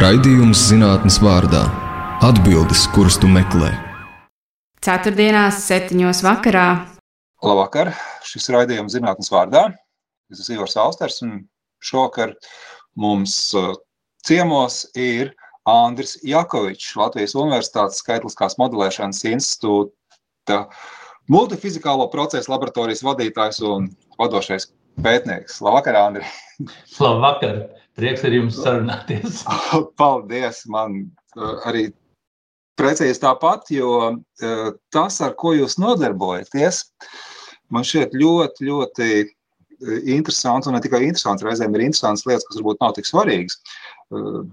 Raidījums zinātnes vārdā - atbildes, kuras tu meklē. Ceturtdienās, septiņos vakarā. Labvakar! Šis raidījums zinātnes vārdā. Es esmu Ivars Austers, un šovakar mums uh, ciemos ir Andris Jakovičs, Latvijas Universitātes skaitliskās modelēšanas institūta multifizikālo procesu laboratorijas vadītājs un vadošais pētnieks. Labvakar, Andri! Labvakar! Prieks ar jums sarunāties. Paldies! Man uh, arī precīzi tāpat, jo uh, tas, ar ko jūs nodarbojaties, man šķiet ļoti, ļoti uh, interesants. Un ne tikai interesants, reizēm ir interesants lietas, kas varbūt nav tik svarīgas.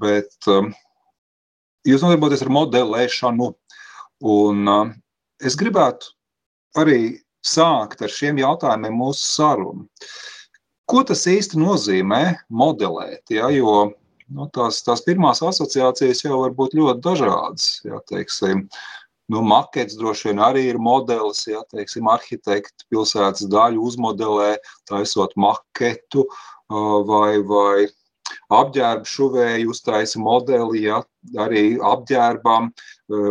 Bet um, jūs nodarbojaties ar modelēšanu. Un es gribētu arī sākt ar šiem jautājumiem mūsu sarunu. Ko tas īsti nozīmē modelēt? Ja, jo nu, tās, tās pirmās asociācijas jau var būt ļoti dažādas. Ja, teiksim, nu, makets droši vien arī ir modelis, ja teiksim, arhitekti pilsētas daļu uzmodelē, taisot maketu vai, vai apģērbu šuvēju uztaisa modeli, ja arī apģērbam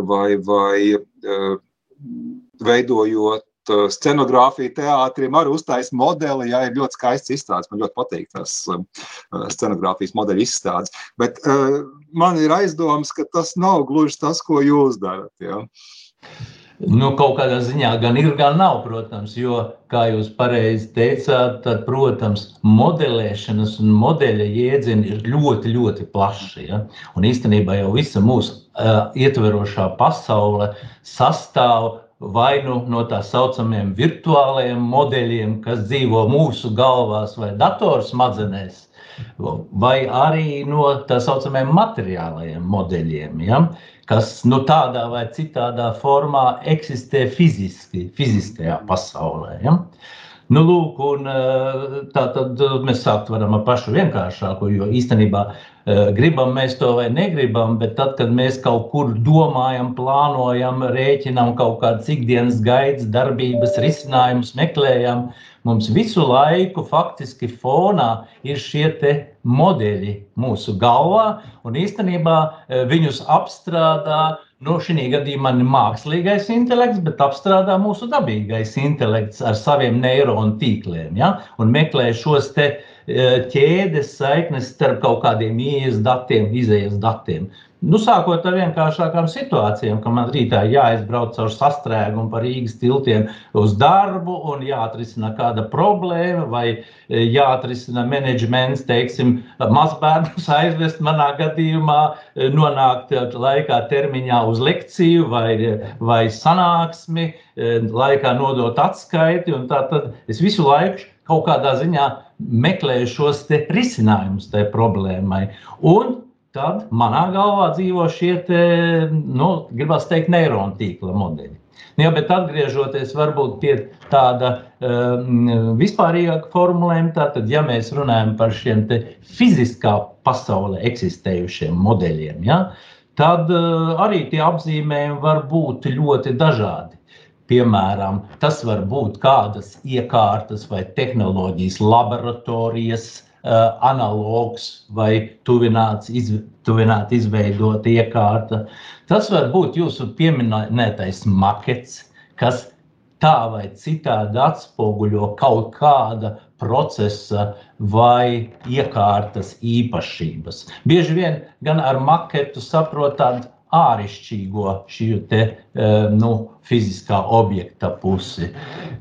vai, vai veidojot Scenogrāfija teātrim arī uztaisa modeli. Jā, ir ļoti skaists izstādes. Man ļoti patīk tas um, scenogrāfijas modeļu izstādes. Bet uh, man ir aizdoms, ka tas nav gluži tas, ko jūs darat. Jā. Nu, kaut kādā ziņā gan ir, gan nav, protams, jo, kā jūs pareizi teicāt, tad, protams, modelēšanas un modeļa jēdzieni ir ļoti, ļoti plaši. Ja? Un īstenībā jau visa mūsu uh, ietverošā pasaule sastāv vai nu no tā saucamiem virtuālajiem modeļiem, kas dzīvo mūsu galvās vai datorsmadzenēs, vai arī no tā saucamiem materiālajiem modeļiem, ja? kas nu, tādā vai citādā formā eksistē fiziski, fiziskajā pasaulē. Ja? Nu, lūk, un, tā tad mēs sākt varam ar pašu vienkāršāko, jo īstenībā Eh, gribam mēs to vai negribam, bet tad, kad mēs kaut kur domājam, plānojam, rēķinam kaut kādas ikdienas gaidas, darbības, risinājumus, meklējam, mums visu laiku faktiski fonā ir šie modeļi mūsu galvā, un īstenībā eh, viņus apstrādā Nu, šī gadījumā ne mākslīgais intelekts, bet apstrādā mūsu dabīgais intelekts ar saviem neironu tīkliem. Ja? Un meklē šos te uh, ķēdes saiknes starp kaut kādiem ielas datiem, izējas datiem. Nu, sākot ar vienkāršākām situācijām, ka man rītā jāizbrauc caur sastrēgumu pa Rīgas tiltiem uz darbu un jāatrisina kāda problēma, vai jāatrisina menedžments, teiksim, mazbērnus aizvest manā gadījumā, nonākt laikā termiņā uz lekciju vai, vai sanāksmi, laikā nodot atskaiti. Tad es visu laiku kaut kādā ziņā meklēju šos risinājumus tai problēmai. Un tad manā galvā dzīvo šie, te, nu, gribas teikt, neironu tīkla modeļi. Nu, ja, bet atgriežoties pie tāda um, vispārīgāka formulējuma, tad, ja mēs runājam par šiem fiziskā pasaulē eksistējušiem modeļiem, ja, tad uh, arī tie apzīmējumi var būt ļoti dažādi. Piemēram, tas var būt kādas iekārtas vai tehnoloģijas laboratorijas uh, analogs vai tuvināts, iz, tuvināt izveidota iekārta. Tas var būt jūsu pieminētais makets, kas tā vai citādi atspoguļo kaut kāda procesa vai iekārtas īpašības. Bieži vien gan ar maketu saprot tādu āršķirīgo šī te, eh, nu, fiziskā objekta pusi,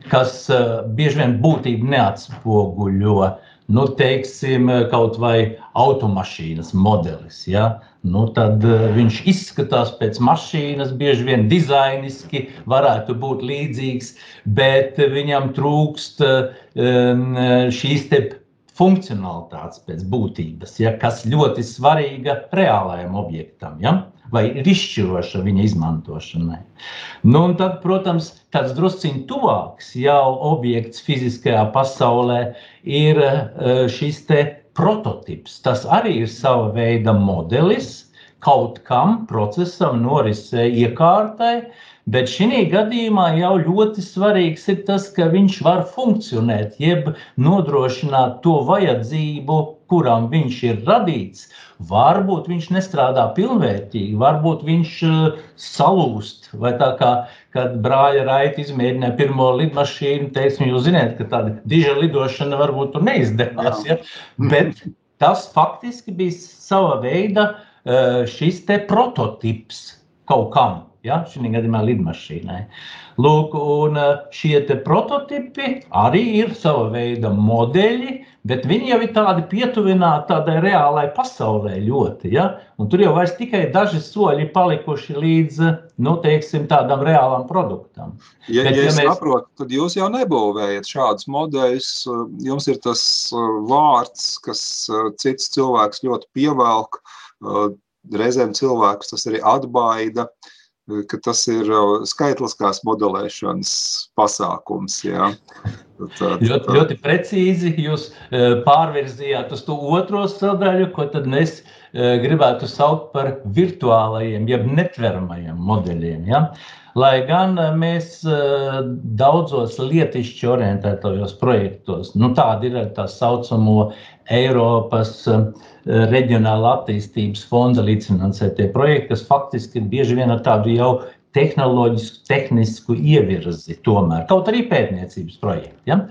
kas eh, bieži vien būtību neatspoguļo. Nu, teiksim, kaut vai automašīnas modelis. Ja? Nu, tad uh, viņš izskatās pēc mašīnas, bieži vien dizainiski varētu būt līdzīgs, bet viņam trūkst šīs funkcionalitātes pēc būtības, ja? kas ļoti svarīga reālajam objektam. Ja? Vai ir izšķiroša viņa izmantošanai. Nu, tad, protams, tāds drusciņš tuvāks jau objekts fiziskajā pasaulē ir eh, šis prototyps. Tas arī ir sava veida modelis kaut kam, procesam, norisē, iekārtai. Bet šī gadījumā jau ļoti svarīgs ir tas, ka viņš var funkcionēt, jeb nodrošināt to vajadzību kuram viņš ir radīts, varbūt viņš nestrādā pilnvērtīgi, varbūt viņš uh, salūst. Vai tā kā kad brāļa raiti izmēģināja pirmo lidmašīnu, teiksim, jūs zināt, ka tāda diža lidošana varbūt tur neizdevās. Ja? Bet tas faktiski bija sava veida uh, šis te prototips kaut kam. Ja, šī gadījumā lidmašīnai. Lūk, un šie prototipi arī ir sava veida modeļi, bet viņi jau ir tādi pietuvināti tādai reālai pasaulē ļoti. Ja? Un tur jau tikai daži soļi palikuši līdz nu, teiksim, tādam reālam produktam. Ja, bet, ja, ja mēs... saprotu, tad jūs jau nebūvējat šādus modeļus. Jums ir tas vārds, kas cits cilvēks ļoti pievelk. Reizēm cilvēkus tas arī atbaida. Uh, ka tas ir skaitliskās modelēšanas pasākums. Jā. Tā, tā, ļoti, ļoti precīzi jūs pārvirzījāt uz to otro sadaļu, ko tad mēs gribētu saukt par virtuālajiem, jeb netveramajiem modeļiem. Ja? Lai gan mēs daudzos lietišķi orientētajos projektos, nu tāda ir tā saucamo Eiropas reģionāla attīstības fonda līdzfinansētie projekti, kas faktiski ir bieži vien ar tādu jau tehnoloģisku, tehnisku ievirzi, tomēr kaut arī pētniecības projekti. Ja?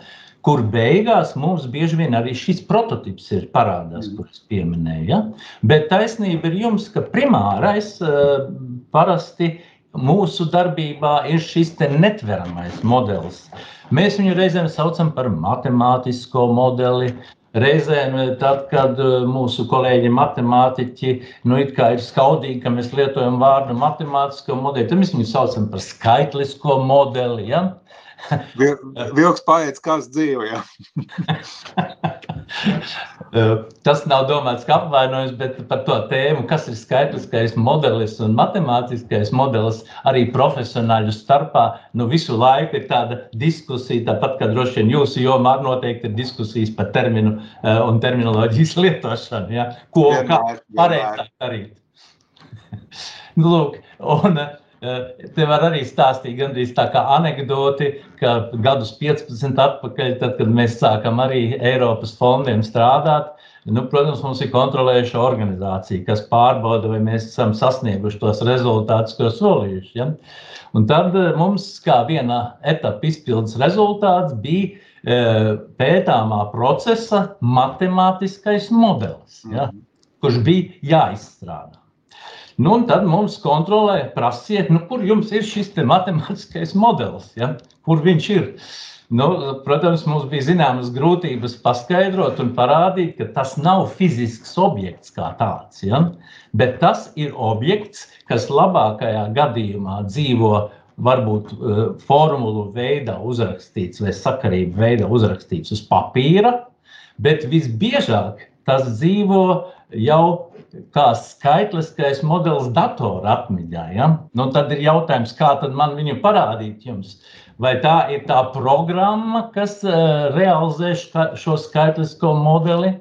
Kur beigās mums bieži vien arī šis prototyps ir parādās, mm. kurus pieminēju. Ja? Bet taisnība ir jums, ka primārais uh, parasti mūsu darbībā ir šis netveramais modelis. Mēs viņu reizēm saucam par matemātisko modeli, Reizēm, eh, tad, kad eh, mūsu kolēģi matemātiķi nu, ir skaudīgi, ka mēs lietojam vārdu matemātisko modeli, tad mēs viņu saucam par skaitlisko modeli. Ja? Vilks paiet, kāds dzīvo. Tas nav domāts kā apvainojums, bet par to tēmu, kas ir skaitliskais modelis un matemātiskais modelis arī profesionāļu starpā. Nu, visu laiku ir tāda diskusija, tāpat kā droši vien jūsu jomā noteikti ir diskusijas par terminu un terminoloģijas lietošanu. Ja? Ko un kā pareizāk darīt. nu, lūk, un, uh, Eh, te var arī stāstīt gandrīz tā kā anekdoti, ka gadus 15 atpakaļ, tad, kad mēs sākam arī Eiropas fondiem strādāt, nu, protams, mums ir kontrolējuša organizācija, kas pārbauda, vai mēs esam sasnieguši tos rezultātus, ko solījuši. Ja? Un tad eh, mums kā viena etapa izpildes rezultāts bija e, pētāmā procesa matemātiskais modelis, ja? Mhm. kurš bija jāizstrādā. Nu, tad mums kontrolē, prasiet, nu, kur jums ir šis matemātiskais modelis, ja? kur viņš ir. Nu, protams, mums bija zināmas grūtības paskaidrot un parādīt, ka tas nav fizisks objekts kā tāds, ja? bet tas ir objekts, kas labākajā gadījumā dzīvo varbūt uh, formulu veidā uzrakstīts vai sakarību veidā uzrakstīts uz papīra, bet visbiežāk tas dzīvo jau kā skaitliskais modelis datora atmiņā. Ja? Nu, tad ir jautājums, kā man viņu parādīt jums? Vai tā ir tā programma, kas uh, realizē šo skaitlisko modeli?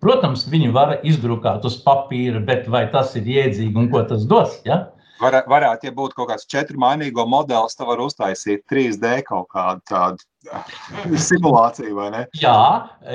Protams, viņu var izdrukāt uz papīra, bet vai tas ir jēdzīgi un ko tas dos? Ja? Var, varētu, ja būtu kaut kāds četru mainīgo modelis, tad var uztaisīt 3D kaut kādu tādu simulāciju, vai ne? Jā,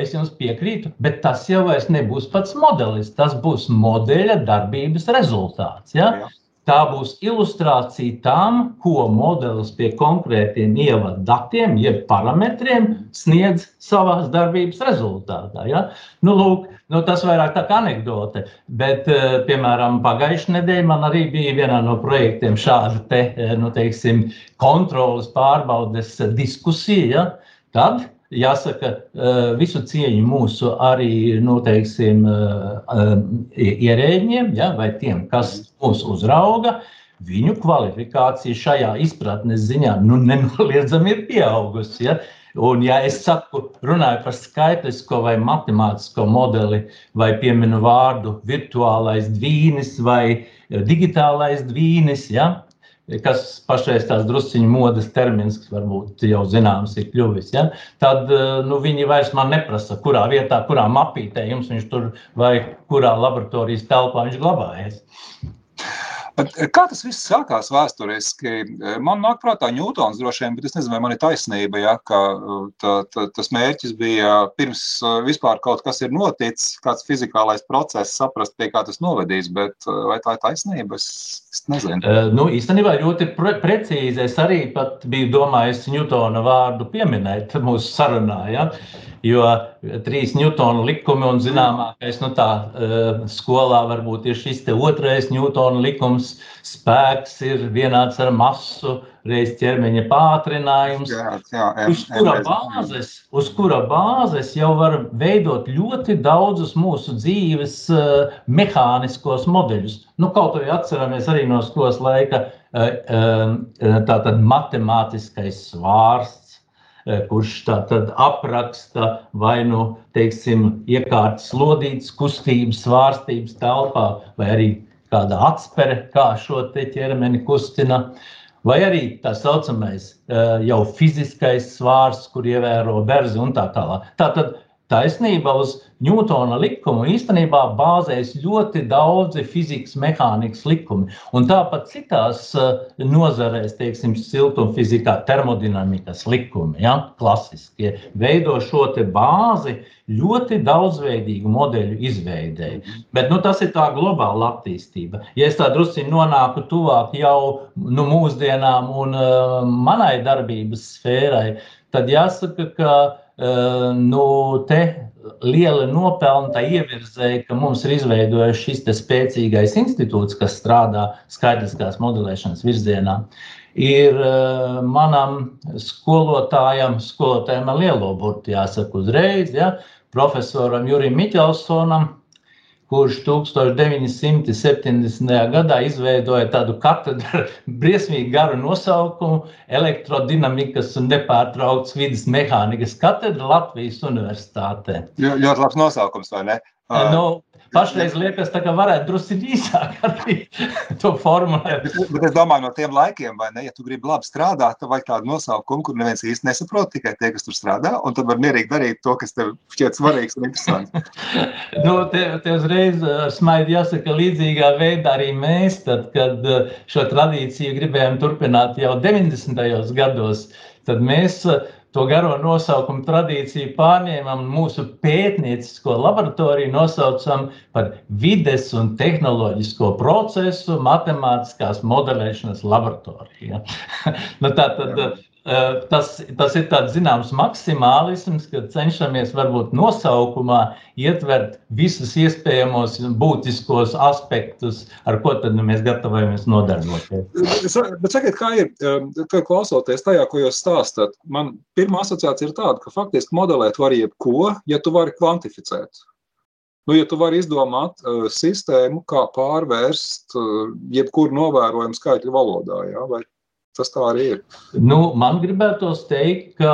es jums piekrītu, bet tas jau nebūs pats modelis. Tas būs modeļa darbības rezultāts. Ja? Jā. Tā būs ilustrācija tam, ko modelis pie konkrētiem ievadu datiem, jeb parametriem sniedz savā darbības rezultātā. Ja? Nu, lūk, nu, tas vairāk tā kā anekdote, bet, eh, piemēram, pagājušajā nedēļā man arī bija vienā no projektiem šāda te, eh, nu, teiksim, kontrolas pārbaudes diskusija. Ja? Tad jāsaka, eh, visu cieņu mūsu arī nu, teiksim, eh, eh, ierēģiem ja, vai tiem, kas mūs uzrauga. Viņu kvalifikācija šajā izpratnes ziņā nu, nenoliedzami ir pieaugusi. Ja? Un, ja es saku, runāju par skaitlisko vai matemātisko modeli, vai pieminu vārdu virtuālais dvīnis vai digitālais dvīnis, ja? Kas pašreiz tās drusciņu modes termins, kas varbūt jau zināms ir kļuvis, ja? tad eh, nu, viņi vairs man neprasa, kurā vietā, kurā mapītē jums viņš tur vai kurā laboratorijas telpā viņš glabājas. Bet kā tas viss sākās vēsturiski? Man nāk prātā Ņūtons droši vien, bet es nezinu, vai man ir taisnība, ja, ka tā, tā, tas mērķis bija pirms vispār kaut kas ir noticis, kāds fizikālais process, saprast, pie kā tas novedīs, bet vai tā ir taisnība, es, es nezinu. Uh, nu, īstenībā ļoti pre precīzi. Es arī pat biju domājis Ņūtona vārdu pieminēt mūsu sarunā. Ja? Jo trīs Newtona likumi un zināmākais, nu tā skolā varbūt ir šis otrais Newtona likums. Spēks ir vienāds ar masu, reiz ķermeņa pātrinājums. Jā, jā, uz, kura bāzes, uz kura bāzes jau var veidot ļoti daudzus mūsu dzīves uh, mehāniskos modeļus. Nu, kaut arī atceramies arī no skolas laika uh, uh, tātad matemātiskais svārsts Eh, kurš tātad apraksta vai nu, teiksim, iekārtas lodītas kustības, svārstības telpā, vai arī kāda atspere, kā šo ķermeni kustina, vai arī tā saucamais eh, jau fiziskais svārsts, kur ievēro berzi un tā tālāk. Tātad taisnība uz Ņūtona likumu īstenībā bāzējas ļoti daudzi fizikas, mehānikas likumi. Un tāpat citās uh, nozarēs, teiksim, siltumfizikā, termodinamikas likumi, ja, klasiskie, veido šo bāzi ļoti daudzveidīgu modeļu izveidēji. Bet nu, tas ir tā globāla attīstība. Ja es tā drusku nonāku tuvāk jau nu, mūsdienām un uh, manai darbības sfērai, tad jāsaka, ka nu, te liela nopelna ievirzēja, ka mums ir izveidojies šis spēcīgais institūts, kas strādā skaitliskās modelēšanas virzienā. Ir uh, manam skolotājam, skolotājam ar lielo burtu jāsaka uzreiz, ja, profesoram Jurim Miķelsonam, kurš 1970. gadā izveidoja tādu katedru, briesmīgi garu nosaukumu - elektrodinamikas un nepārtrauktas vidas mehānikas katedra Latvijas Universitātē. Ļoti labs nosaukums, vai ne? Nu, Pašreiz liekas, ka varētu drusku īsāk arī to formulēt. Bet, es domāju, no tiem laikiem, vai ne, ja tu gribi labi strādāt, tad vajag tādu nosaukumu, kur neviens īsti nesaprot, tikai tie, kas tur strādā, un tad var mierīgi darīt to, kas tev šķiet svarīgs un interesants. nu, te, te uzreiz ar smaidu jāsaka, līdzīgā veidā arī mēs, tad, kad uh, šo tradīciju gribējām turpināt jau 90. gados, tad mēs uh, to garo nosaukumu tradīciju pārņēmām un mūsu pētniecisko laboratoriju nosaucam par vides un tehnoloģisko procesu matemātiskās modelēšanas laboratoriju. Ja? nu, tā tad tas, tas ir tāds zināms maksimālisms, ka cenšamies varbūt nosaukumā ietvert visus iespējamos būtiskos aspektus, ar ko tad nu, mēs gatavojamies nodarboties. Bet sakiet, kā ir, ka klausoties tajā, ko jūs stāstat, man pirmā asociācija ir tāda, ka faktiski modelēt var jebko, ja tu vari kvantificēt. Nu, ja tu vari izdomāt uh, sistēmu, kā pārvērst uh, jebkuru novērojumu skaitļu valodā, ja, vai Tas tā arī ir. Nu, man gribētos teikt, ka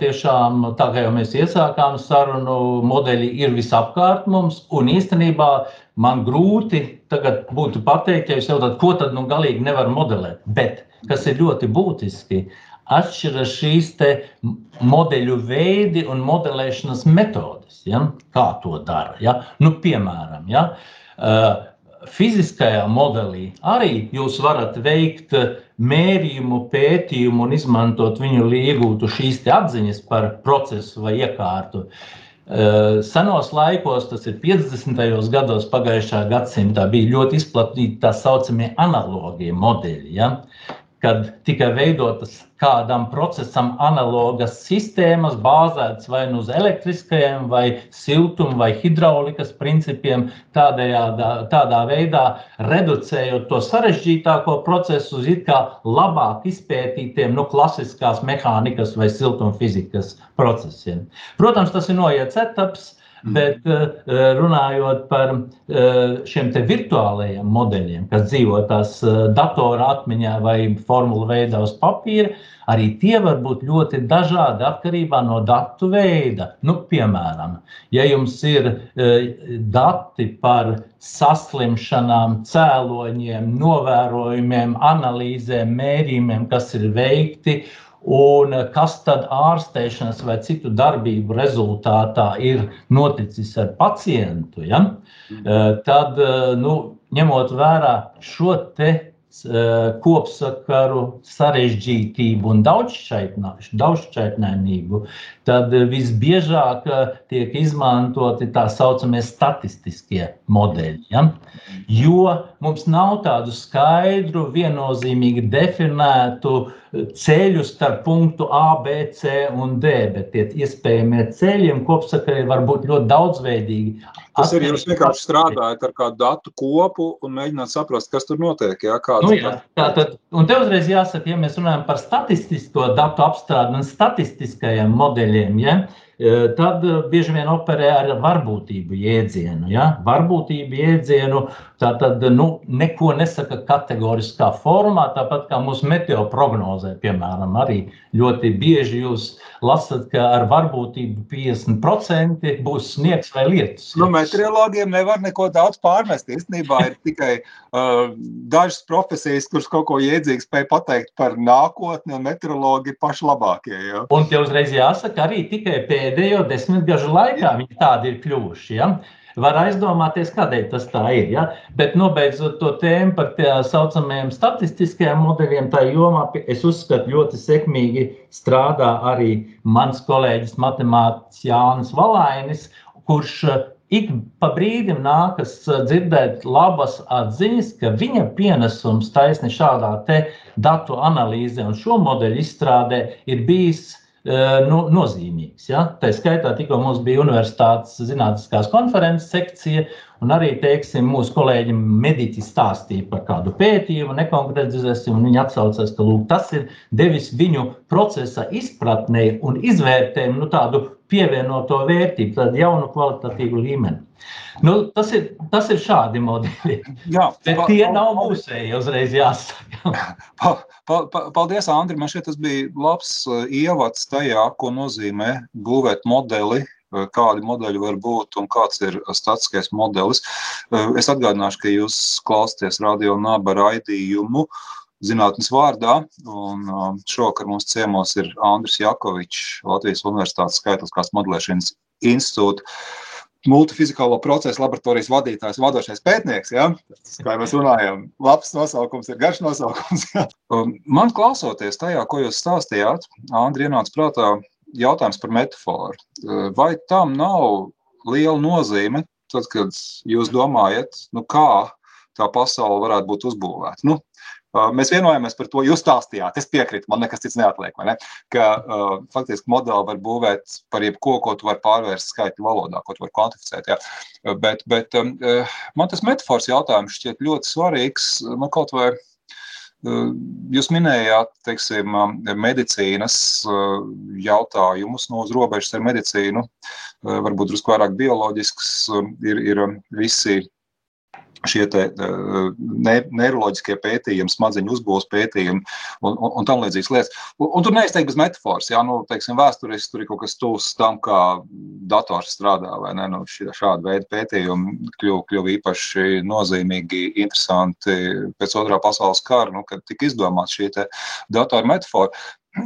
tiešām tā kā jau mēs iesākām sarunu, modeļi ir visapkārt mums. Un īstenībā man grūti tagad būtu pateikt, ja jūs jautājat, ko tad nu galīgi nevar modelēt. Bet kas ir ļoti būtiski, atšķiras šīs modeļu veidi un modelēšanas metodes. Ja? Kā to dara? Ja? Nu, piemēram, ja? uh, fiziskajā modelī arī jūs varat veikt mērījumu, pētījumu un izmantot viņu, lai iegūtu šīs atziņas par procesu vai iekārtu. Eh, senos laikos, tas ir 50. gados pagājušā gadsimta, bija ļoti izplatīti tā saucamie analogie modeļi. Ja? Kad tika veidotas kādam procesam analogas sistēmas, bāzētas vai nu uz elektriskajiem, vai siltuma, vai hidraulikas principiem, tādējādā, tādā veidā reducējot to sarežģītāko procesu uz it kā labāk izpētītiem, nu, klasiskās mehānikas vai siltumfizikas procesiem. Protams, tas ir noiets etaps. Bet eh, eh, runājot par eh, šiem virtuālajiem modeļiem, kas dzīvo tās datora atmiņā vai formula veidā uz papīra, arī tie var būt ļoti dažādi atkarībā no datu veida. Nu, piemēram, ja jums ir dati par saslimšanām, cēloņiem, novērojumiem, analīzēm, mērījumiem, kas ir veikti Un eh, kas tad ārstēšanas vai citu darbību rezultātā ir noticis ar pacientu, ja? Mm. Eh, tad eh, nu, ņemot vērā šo te kopsakaru sarežģītību un daudzšķaitnēnību, tad visbiežāk tiek izmantoti tā saucamie statistiskie modeļi. Ja? Jo mums nav tādu skaidru, viennozīmīgi definētu ceļu starp punktu A, B, C un D, bet tie iespējamie ceļi un kopsakari var būt ļoti daudzveidīgi. Tas ir jūs vienkārši strādājat ar kādu datu kopu un mēģināt saprast, kas tur notiek. Jā, nu, jā, tā tad, un te uzreiz jāsaka, ja mēs runājam par statistisko datu apstrādi un statistiskajiem modeļiem, ja, tad bieži vien operē ar varbūtību jēdzienu. Ja? Varbūtību jēdzienu tā tad nu, neko nesaka kategoriskā formā, tāpat kā mūsu meteo prognozē, piemēram, arī ļoti bieži jūs lasat, ka ar varbūtību 50% būs sniegs vai lietus. Nu, meteorologiem nevar neko daudz pārmest. Īstenībā ir tikai uh, dažas profesijas, kuras kaut ko jēdzīgi spēj pateikt par nākotni, un meteorologi ir paši labākie. Ja? Un te uzreiz jāsaka arī tikai pēc pēdējo desmitgažu laikā viņi tādi ir kļuvuši. Ja? Var aizdomāties, kādēļ tas tā ir. Ja? Bet, nobeidzot to tēmu par tā saucamajiem statistiskajiem modeļiem, tā jomā es uzskatu ļoti sekmīgi strādā arī mans kolēģis matemātiķis Jānis Valainis, kurš uh, ik pa brīdim nākas uh, dzirdēt labas atziņas, ka viņa pienesums taisni šādā datu analīzē un šo modeļu izstrādē ir bijis nu, nozīmīgs. Ja? Tā skaitā tikko mums bija universitātes zinātniskās konferences sekcija, un arī teiksim, mūsu kolēģi mediķi stāstīja par kādu pētījumu, nekonkretizēsim, un viņi atsaucās, ka lūk, tas ir devis viņu procesa izpratnē un izvērtējumu nu, tādu pievienoto vērtību, tādu jaunu kvalitatīvu līmeni. Nu, tas, ir, tas ir šādi modeļi. Jā, Bet tie pa, nav mūsēji, uzreiz jāsaka. Pa, pa, pa, paldies, Andri. Man šķiet, tas bija labs uh, ievads tajā, ko nozīmē būvēt modeli, uh, kādi modeļi var būt un kāds ir statiskais modelis. Uh, es atgādināšu, ka jūs klausāties radio naba raidījumu zinātnes vārdā. Un šovakar mums ciemos ir Andris Jakovičs, Latvijas Universitātes skaitliskās modelēšanas institūta multifizikālo procesu laboratorijas vadītājs, vadošais pētnieks. Ja? Tas, kā jau mēs runājam, labs nosaukums ir garš nosaukums. Ja? Man klausoties tajā, ko jūs stāstījāt, Andri, ienāca prātā jautājums par metaforu. Vai tam nav liela nozīme, tad, kad jūs domājat, nu kā tā pasaule varētu būt uzbūvēta? Nu, Mēs vienojamies par to, jūs stāstījāt, es piekrītu, man nekas cits neatliek. Ne? Ka uh, faktiski modeli var būvēt par jebko, ko tu vari pārvērst skaitļu valodā, ko tu vari kvantificēt. Ja? Bet, bet um, man tas metafors jautājums šķiet ļoti svarīgs. Nu, kaut vai uh, Jūs minējāt, teiksim, medicīnas jautājumus no uz robežas ar medicīnu, varbūt drusku vairāk bioloģisks, ir, ir visi šie te, uh, ne, neiroloģiskie pētījumi, smadzeņu uzbūves pētījumi un, un, un tam līdzīgas lietas. Un, un tur neizteikti bez metafors, jā, nu, teiksim, vēsturiski tur ir kaut kas tuvs tam, kā dators strādā, vai ne, nu, šāda veida pētījumi kļuva kļuv īpaši nozīmīgi, interesanti pēc otrā pasaules kara, nu, kad tika izdomāta šī datoru metafora.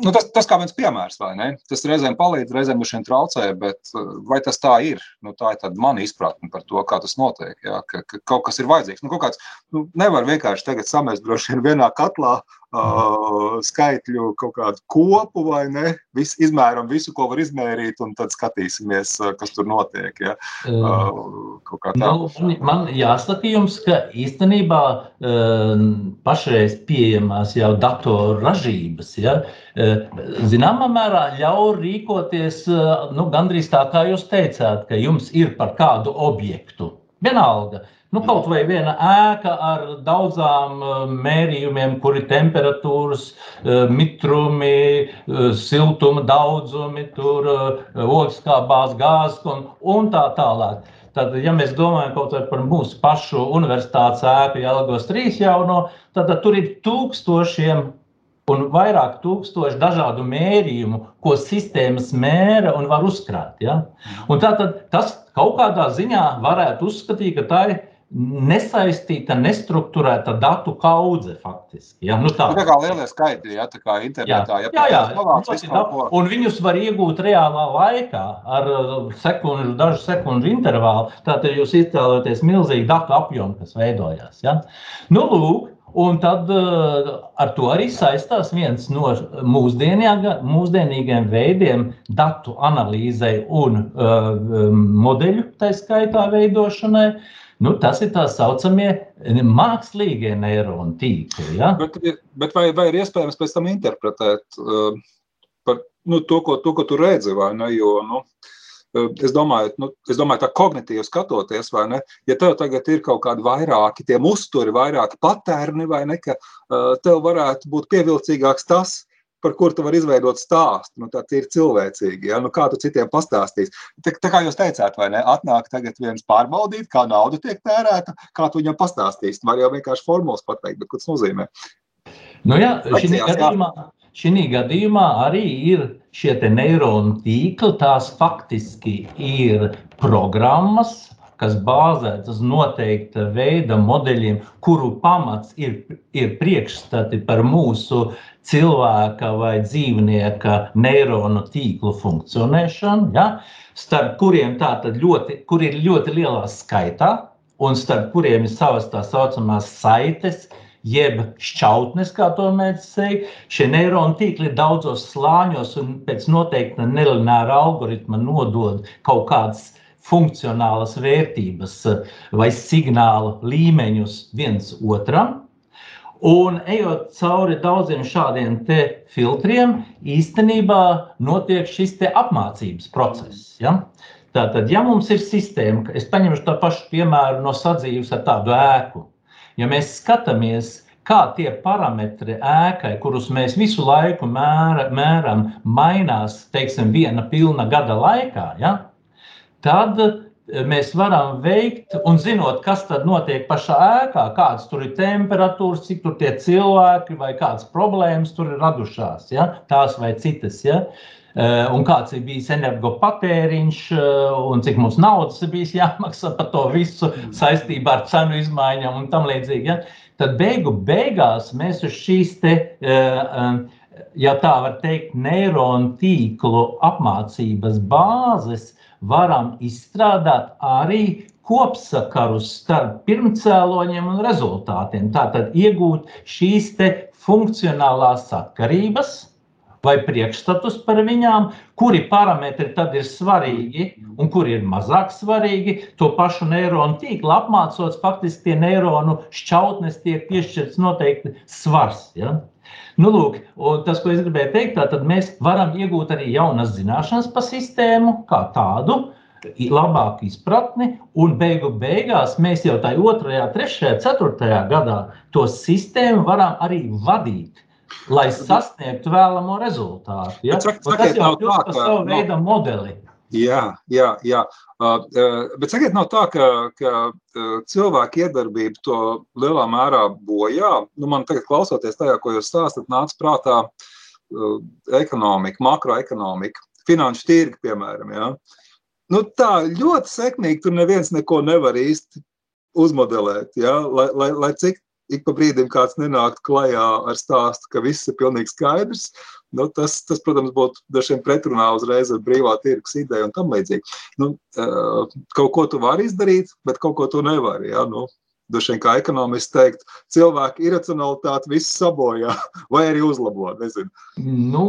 Nu, tas, tas kā viens piemērs, vai ne? Tas reizēm palīdz, reizēm mums traucē, bet uh, vai tas tā ir? Nu, tā ir mana izpratne par to, kā tas notiek. Jā, ka, ka kaut kas ir vajadzīgs. Nu, kāds, nu, nevar vienkārši tagad samest droši vien vienā katlā uh, skaitļu kaut kādu kopu vai ne. Vis, izmēram visu, ko var izmērīt, un tad skatīsimies, kas tur notiek. Ja? Uh, nu, man jāsaka jums, ka īstenībā uh, pašreiz pieejamās jau datoru ražības, ja, uh, zināmā mērā ļauj rīkoties uh, nu, gandrīz tā, kā jūs teicāt, ka jums ir par kādu objektu. Vienalga, Nu, kaut vai viena ēka ar daudzām uh, mērījumiem, kur ir temperatūras, uh, mitrumi, uh, siltuma daudzumi, tur ogskābās gāzes un, un tā tālāk. Tad, ja mēs domājam par mūsu pašu universitātes ēku, Jālgos 3 jauno, tad, tad tur ir tūkstošiem un vairāk tūkstoši dažādu mērījumu, ko sistēmas mēra un var uzkrāt. Ja? Un tātad tas kaut kādā ziņā varētu uzskatīt, ka tā ir nesaistīta, nestruktūrēta datu kaudze faktiski. Ja? Nu, tā, tā kā lielie skaitļi, ja tā kā internetā. Jā, jā, jā, jā un viņus var iegūt reālā laikā ar sekundžu, dažu sekundžu intervālu. Tātad jūs iztēloties milzīgu datu apjomu, kas veidojās. Ja? Nu, lūk, Un tad uh, ar to arī saistās viens no mūsdienīgiem veidiem datu analīzei un uh, modeļu tā skaitā veidošanai. Nu, tas ir tā saucamie mākslīgie neironu tīkli. Ja? Bet, bet vai, vai ir iespējams pēc tam interpretēt uh, par nu, to, ko, to, ko tu redzi, vai ne? Jo, nu, uh, Es domāju, nu, es domāju, tā kognitīvi skatoties, vai ne? Ja tev tagad ir kaut kādi vairāki tie uzturi, vairāki patērni, vai ne, ka tev varētu būt pievilcīgāks tas, par kur tu vari izveidot stāstu. Nu, tā ir cilvēcīgi. Ja? Nu, kā tu citiem pastāstīsi? Tā, tā kā jūs teicāt, vai ne? Atnāk tagad viens pārbaudīt, kā nauda tiek tērēta, kā tu viņam pastāstīsi. Var jau vienkārši formulas pateikt, bet ko tas nozīmē? Nu jā, šī gadījumā, Šī gadījumā arī ir šie neironu tīkli. Tās faktiski ir programmas, kas bāzētas uz noteikta veida modeļiem, kuru pamats ir, ir priekšstati par mūsu cilvēka vai dzīvnieka neironu tīklu funkcionēšanu, ja? starp kuriem ļoti, kur ir ļoti lielā skaitā, un starp kuriem ir savas tā saucamās saites, jeb šķautnes, kā to mēs teikt. Šie neironu tīkli ir daudzos slāņos un pēc noteikta nelināra algoritma nodod kaut kādas funkcionālas vērtības vai signāla līmeņus viens otram. Un ejot cauri daudziem šādiem filtriem, īstenībā notiek šis apmācības process. Ja? Tātad, ja mums ir sistēma, es paņemšu tā pašu piemēru no sadzīves ar tādu ēku, Ja mēs skatāmies, kā tie parametri ēkai, kurus mēs visu laiku mēra, mēram, mainās, teiksim, viena pilna gada laikā, ja, tad eh, mēs varam veikt, un zinot, kas tad notiek pašā ēkā, kādas tur ir temperatūras, cik tur tie cilvēki vai kādas problēmas tur ir radušās, ja, tās vai citas. Ja. Eh, un kāds ir bijis energopatēriņš, eh, un cik mums naudas ir bijis jāmaksā par to visu saistībā ar cenu izmaiņām un tam līdzīgi. Ja? Tad beigu beigās mēs uz šīs te, eh, ja tā var teikt, neironu tīklu apmācības bāzes varam izstrādāt arī kopsakarus starp pirmcēloņiem un rezultātiem. Tātad iegūt šīs funkcionālās sakarības, vai priekšstatus par viņām, kuri parametri tad ir svarīgi un kuri ir mazāk svarīgi. To pašu neironu tīklu apmācot, faktiski tie neironu šķautnes tiek piešķirts noteikti svars. Ja? Nu, lūk, tas, ko es gribēju teikt, tad mēs varam iegūt arī jaunas zināšanas par sistēmu kā tādu, labāku izpratni, un beigu beigās mēs jau tajā otrajā, trešajā, ceturtajā gadā to sistēmu varam arī vadīt lai sasniegtu vēlamo rezultātu. Ja? Bet, sak, sakiet, tas jau ir tā, ka savu veidu no, modeli. Jā, jā, jā. Uh, uh, bet sakiet, nav tā, ka, ka uh, cilvēku iedarbība to lielā mērā bojā. Nu, man tagad, klausoties tajā, ko jūs stāstat, nāca prātā uh, ekonomika, makroekonomika, finanšu tirgi, piemēram. Ja? Nu, tā ļoti sekmīgi tur neviens neko nevar īsti uzmodelēt. Ja? Lai, lai, lai cik ik pa brīdim kāds nenāktu klajā ar stāstu, ka viss ir pilnīgi skaidrs. Nu, tas, tas, protams, būtu dažiem pretrunā uzreiz ar brīvā tirgus ideju un tam līdzīgi. Nu, kaut ko tu vari izdarīt, bet kaut ko tu nevari. Ja? Nu, Droši vien kā ekonomists teikt, cilvēku iracionalitāti visu sabojā vai arī uzlabo. Nezinu. Nu,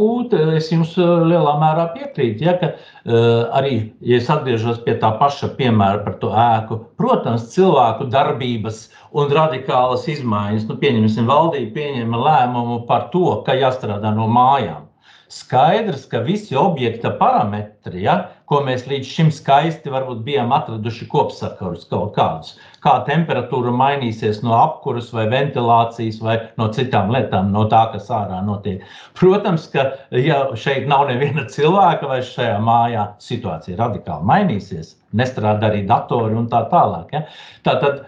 es jums uh, lielā mērā piekrītu. Ja, ka, uh, arī, ja es atgriežos pie tā paša piemēra par to ēku, protams, cilvēku darbības un radikālas izmaiņas, nu, pieņemsim, valdība pieņēma lēmumu par to, ka jāstrādā no mājām. Skaidrs, ka visi objekta parametri, ja, ko mēs līdz šim skaisti bijām atraduši kopsakarus kaut kādus, kā temperatūra mainīsies no apkuras vai ventilācijas vai no citām lietām, no tā, kas ārā notiek. Protams, ka ja šeit nav neviena cilvēka vai šajā mājā situācija radikāli mainīsies. nestrādā arī datori un tā tālāk. Ja? Tātad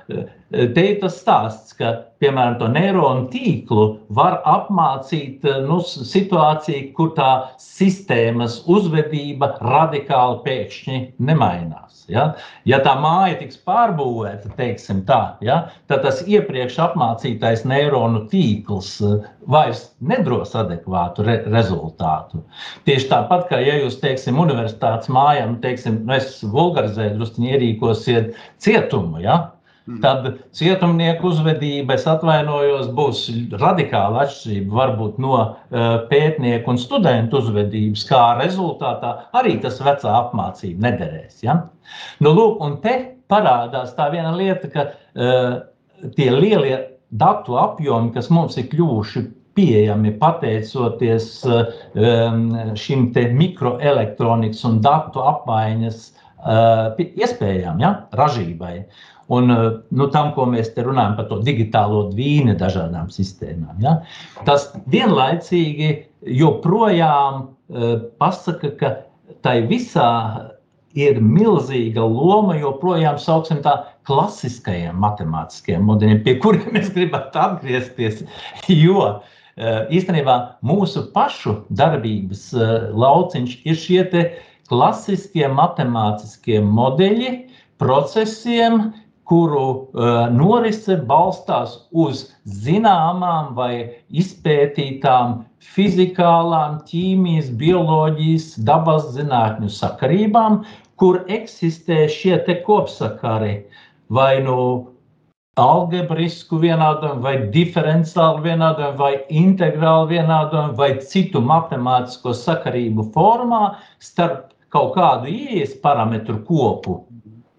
te ir tas stāsts, ka, piemēram, to neironu tīklu var apmācīt nu, situāciju, kur tā sistēmas uzvedība radikāli pēkšņi nemainās. Ja, ja tā māja tiks pārbūvēta, teiksim tā, ja, tad tas iepriekš apmācītais neironu tīkls vairs nedos adekvātu re rezultātu. Tieši tāpat kā, ja jūs, teiksim, universitātes mājām, teiksim, nu es vulgarizēju, drusku ierīkosiet cietumu, ja. Tad cietumnieku uzvedība, es atvainojos, būs radikāla atšķirība varbūt no uh, pētnieku un studentu uzvedības, kā rezultātā arī tas vecā apmācība nederēs. Ja? Nu, lūk, un te parādās tā viena lieta, ka uh, tie lielie datu apjomi, kas mums ir kļuvuši pieejami pateicoties um, šim mikroelektronikas un datu apmaiņas uh, iespējām, ja, ražībai. Un eh, nu, tam, ko mēs te runājam par to digitālo dvīni dažādām sistēmām. Ja? Tas vienlaicīgi joprojām uh, pasaka, ka tai visā ir milzīga loma joprojām sauksim tā klasiskajiem matemātiskajiem modeļiem, pie kuriem mēs gribētu atgriezties. Jo uh, īstenībā mūsu pašu darbības lauciņš ir šie klasiskie matemātiskie modeļi procesiem, kuru uh, norise balstās uz zināmām vai izpētītām fizikālām, ķīmijas, bioloģijas, dabas zinātņu sakarībām, kur eksistē šie kopsakari. Vai nu algebrisku vienādojumu, vai diferenciālu vienādojumu, vai integrālu vienādojumu, vai citu matemātisko sakarību formā starp kaut kādu ieejas parametru kopu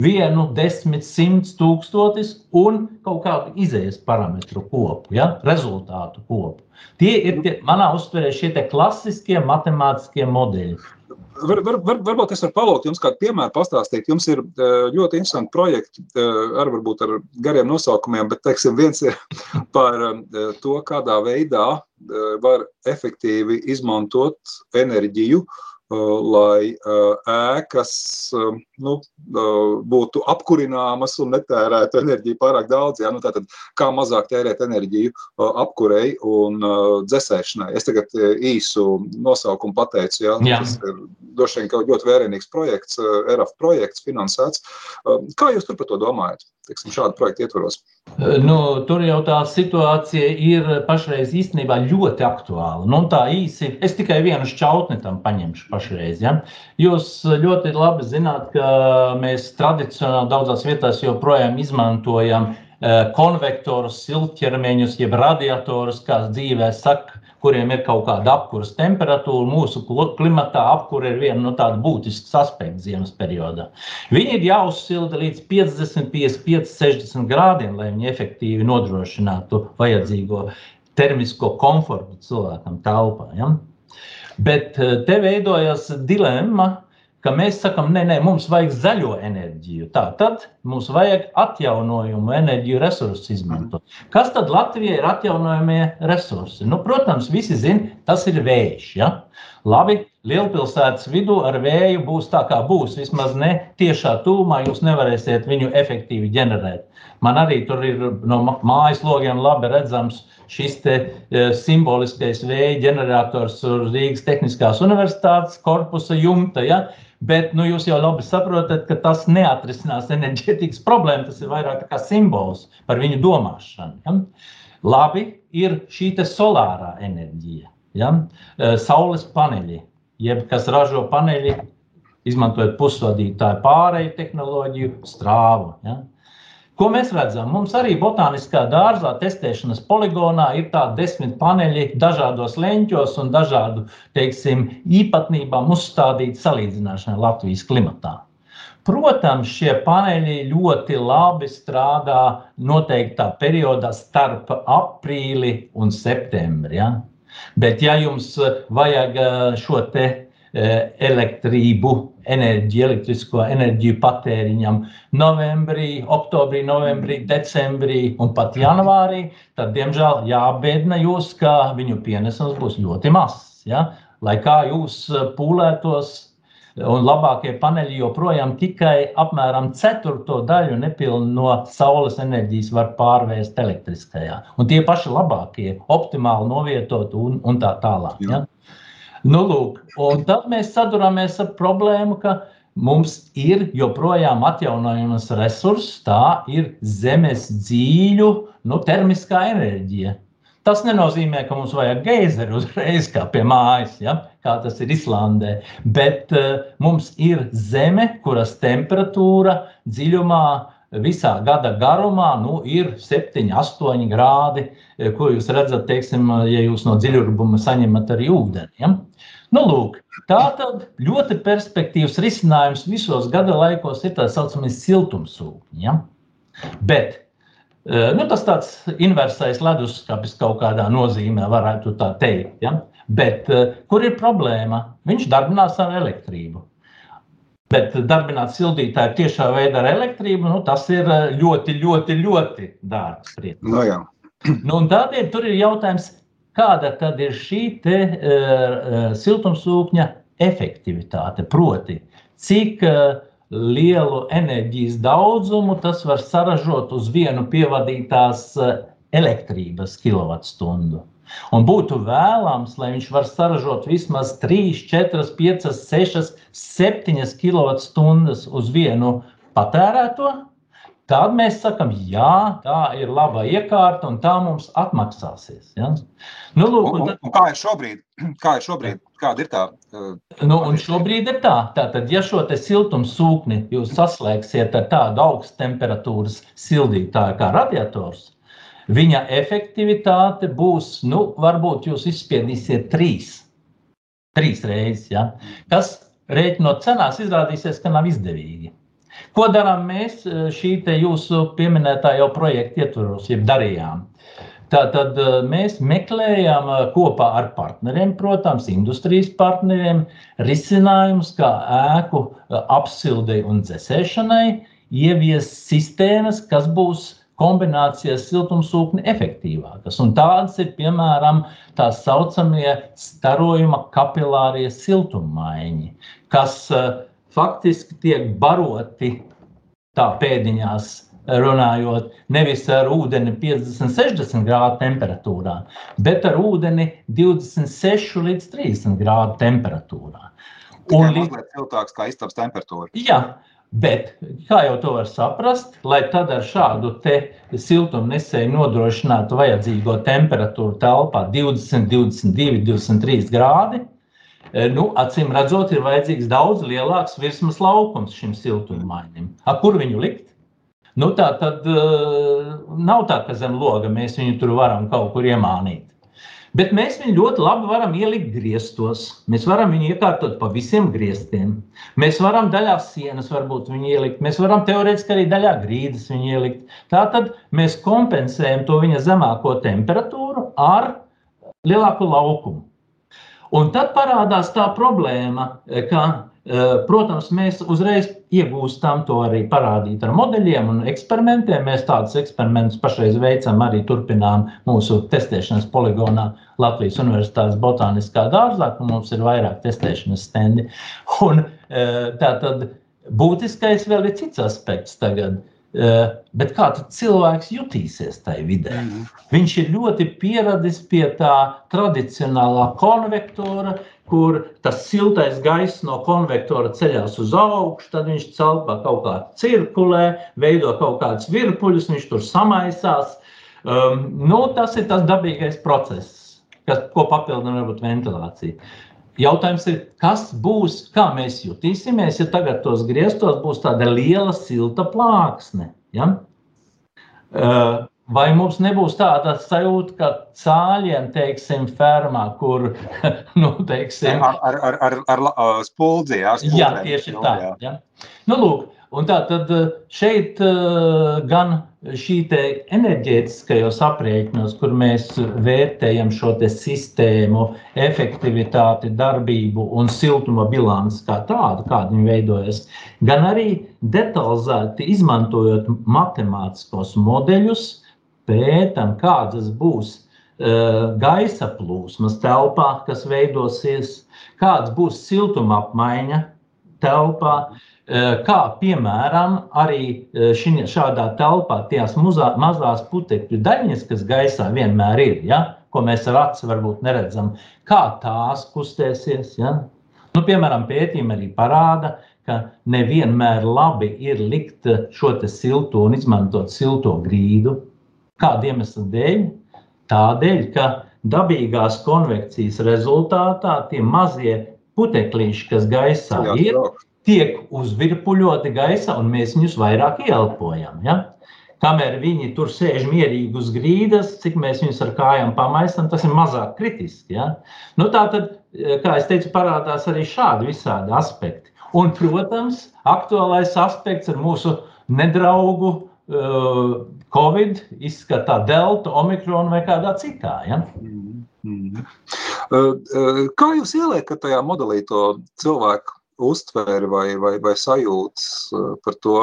vienu, desmit, simts tūkstotis un kaut kādu izējas parametru kopu, ja? rezultātu kopu. Tie ir tie, manā uztverē šie klasiskie matemātiskie modeļi. Var, var, var, varbūt es varu palūgt jums kādu piemēru pastāstīt. Jums ir eh, ļoti interesanti projekti, eh, ar varbūt ar gariem nosaukumiem, bet teiksim, viens ir par eh, to, kādā veidā var efektīvi izmantot enerģiju Uh, lai uh, ēkas um, nu, uh, būtu apkurināmas un netērētu enerģiju pārāk daudz. Ja? Nu, tātad, kā mazāk tērēt enerģiju apkurei un dzēsēšanai. Es tagad īsu nosaukumu pateicu. Ja? Jā. Tas ir droši vien ļoti vērienīgs projekts, ERAF projekts, finansēts. Kā jūs tur par to domājat? Teiksim, šādu projektu ietvaros. Nu, tur jau tā situācija ir pašreiz īstenībā ļoti aktuāla. Nu, tā īsi, es tikai vienu šķautni tam paņemšu pašreiz. Ja? Jūs ļoti labi zināt, ka mēs tradicionāli daudzās vietās joprojām izmantojam konvektorus, siltķermeņus, jeb radiatorus, kā dzīvē saka, kuriem ir kaut kāda apkuras temperatūra. Mūsu klimatā apkura ir viena no tādām būtiskas aspekts ziemas periodā. Viņi ir jāuzsilda līdz 50, 55, 60 grādiem, lai viņi efektīvi nodrošinātu vajadzīgo termisko komfortu cilvēkam telpā. Ja? Bet eh, te veidojas dilemma, ka mēs sakām, nē, nē, mums vajag zaļo enerģiju. Tā tad mums vajag atjaunojumu enerģiju resursus izmantot. Kas tad Latvijai ir atjaunojamie resursi? Nu, protams, visi zina, tas ir vējš. Ja? Labi, lielpilsētas vidū ar vēju būs tā, kā būs. Vismaz ne tiešā tūmā jūs nevarēsiet viņu efektīvi ģenerēt. Man arī tur ir no mājas logiem labi redzams šis te, e, simboliskais vēja ģenerators Rīgas Tehniskās Universitātes korpusa jumta. Ja? Bet nu, jūs jau labi saprotat, ka tas neatrisinās enerģētikas problēmu. Tas ir vairāk kā simbols par viņu domāšanu. Ja? Labi, ir šī solārā enerģija, ja? E, saules paneļi, jeb kas ražo paneļi, izmantojot pusvadītāju pārēju tehnoloģiju, strāvu. Ja? Ko mēs redzam? Mums arī botāniskā dārzā testēšanas poligonā ir tādi desmit paneļi dažādos leņķos un dažādu teiksim, īpatnībām uzstādīti salīdzināšanai Latvijas klimatā. Protams, šie paneļi ļoti labi strādā noteiktā periodā starp aprīli un septembri. Ja? Bet, ja jums vajag eh, šo te elektrību, enerģiju, elektrisko enerģiju patēriņam novembrī, oktobrī, novembrī, decembrī un pat janvārī, tad, diemžēl, jābēdina jūs, ka viņu pienesums būs ļoti mazs. Ja? Lai kā jūs eh, pūlētos, Un labākie paneļi joprojām tikai apmēram ceturto daļu nepilnu no saules enerģijas var pārvērst elektriskajā. Un tie paši labākie, optimāli novietot un, un tā tālāk. Ja? Nu, lūk, un tad mēs saduramies ar problēmu, ka mums ir joprojām atjaunojamas resursi, tā ir zemes dzīļu nu, termiskā enerģija. Tas nenozīmē, ka mums vajag geizeru uzreiz, kā pie mājas, ja? kā tas ir Islandē. Bet uh, mums ir zeme, kuras temperatūra dziļumā visā gada garumā nu, ir 7, 8 grādi, eh, ko jūs redzat, teiksim, ja jūs no dziļurbuma saņemat arī ūdeni. Ja? Nu, lūk, tā tad ļoti perspektīvs risinājums visos gada laikos ir tā saucamais siltumsūkņi. Ja? Bet Eh, nu, tas tāds inversais leduskapis kaut kādā nozīmē, varētu tā teikt. Ja? Bet kur ir problēma? Viņš darbinās ar elektrību. Bet darbināt sildītāju tiešā veidā ar elektrību, nu, tas ir eh, ļoti, ļoti, ļoti dārgs. No jā. nu, tādēļ tur ir jautājums, kāda tad ir šī te, uh, siltumsūkņa efektivitāte? Proti, cik uh, lielu enerģijas daudzumu tas var saražot uz vienu pievadītās elektrības kilovatstundu. Un būtu vēlams, lai viņš var saražot vismaz 3, 4, 5, 6, 7 kWh uz vienu patērēto. Tad mēs sakām, jā, tā ir laba iekārta un tā mums atmaksāsies. Ja? Nu, lūk, un, un, un kā ir šobrīd? Kā ir šobrīd? Kāda ir tā? Nu, un šobrīd ir tā, tātad, ja šo siltums sūkni jūs saslēgsiet ar tādu augstu temperatūras sildītāju kā radiators, viņa efektivitāte būs, nu, varbūt jūs izspiedīsiet trīs, trīs reizes, ja? kas rēķinot cenās izrādīsies, ka nav izdevīgi. Ko darām mēs šī jūsu pieminētā jau projekta ietvaros, jeb darījām? Tātad eh, mēs meklējam eh, kopā ar partneriem, protams, industrijas partneriem, risinājumus, kā ēku eh, apsildei un dzēsēšanai, ievies sistēmas, kas būs kombinācijas siltumsūkni efektīvākas. Un tādas ir piemēram tā saucamie starojuma kapilārie siltummaiņi, kas faktiski tiek baroti tā pēdiņās runājot nevis ar ūdeni 50, 60 grādu temperatūrā, bet ar ūdeni 26 līdz 30 grādu temperatūrā. Un līdz siltāks kā istabas temperatūra. Jā, bet kā jau to var saprast, lai tad ar šādu siltumnesēju nodrošinātu vajadzīgo temperatūru telpā 20, 22, 23 grādi, eh, nu, acīm redzot, ir vajadzīgs daudz lielāks virsmas laukums šim siltummainim. Kur viņu likt? Nu, tā tad uh, nav tā, ka zem loga mēs viņu tur varam kaut kur iemānīt. Bet mēs viņu ļoti labi varam ielikt griestos. Mēs varam viņu iekārtot pa visiem griestiem. Mēs varam daļā sienas varbūt viņu ielikt. Mēs varam teorētiski arī daļā grīdas viņu ielikt. Tā tad mēs kompensējam to viņa zemāko temperatūru ar lielāku laukumu. Un tad parādās tā problēma, ka protams, mēs uzreiz iegūstam to arī parādīt ar modeļiem un eksperimentiem. Mēs tādus eksperimentus pašreiz veicam, arī turpinām mūsu testēšanas poligonā Latvijas Universitātes Botāniskā dārzā, kur mums ir vairāk testēšanas stendi. Un, eh, tā tad būtiskais vēl ir cits aspekts tagad. Eh, bet kā cilvēks jutīsies tajā vidē? Mm. Viņš ir ļoti pieradis pie tā tradicionālā konvektora, kur tas siltais gaiss no konvektora ceļās uz augšu, tad viņš celpā kaut kā cirkulē, veido kaut kādus virpuļus, viņš tur samaisās. Um, nu, tas ir tas dabīgais process, kas, ko papildina varbūt ventilācija. Jautājums ir, kas būs, kā mēs jutīsimies, ja tagad tos griestos būs tāda liela silta plāksne. Ja? Uh, Vai mums nebūs tāda sajūta, ka cāļiem, teiksim, fermā, kur, nu, teiksim, ar, ar, ar, ar, ar, ar spuldzi, jā, spuldzi, jā, tieši tā. Jā. Nu, lūk, un tā tad eh, šeit eh, gan šī enerģētiskajos aprēķinos, kur mēs vērtējam šo sistēmu, efektivitāti, darbību un siltuma bilanci kā tādu, kāda viņa veidojas, gan arī detalizēti izmantojot matemātiskos modeļus, pētām, kādas būs uh, gaisa plūsmas telpā, kas veidosies, kāds būs siltuma apmaiņa telpā. Kā piemēram, arī šiņa, šādā telpā tās muzā, mazās putekļu daļiņas, kas gaisā vienmēr ir, ja, ko mēs ar aci varbūt neredzam, kā tās kustēsies. Ja. Nu, piemēram, pētījumi arī parāda, ka nevienmēr labi ir likt šo silto un izmantot silto grīdu. Kāda iemesla dēļ? Tādēļ, ka dabīgās konvekcijas rezultātā tie mazie putekļi, kas gaisā jā, ir, tiek uzvirpuļoti gaisā, un mēs viņus vairāk ieelpojam. Ja? Kamēr viņi tur sēž mierīgi uz grīdas, cik mēs viņus ar kājām pamaisam, tas ir mazāk kritiski. Ja? Nu, tā tad, kā jau teicu, parādās arī šādi visādi aspekti. Un, protams, aktuālais aspekts ir mūsu nedraugu uh, Covid, izskatā Delta, Omikron vai kādā citā. Ja? Mm -hmm. kā jūs ieliekat tajā modelī to cilvēku uztveri vai, vai, vai sajūtas uh, par to,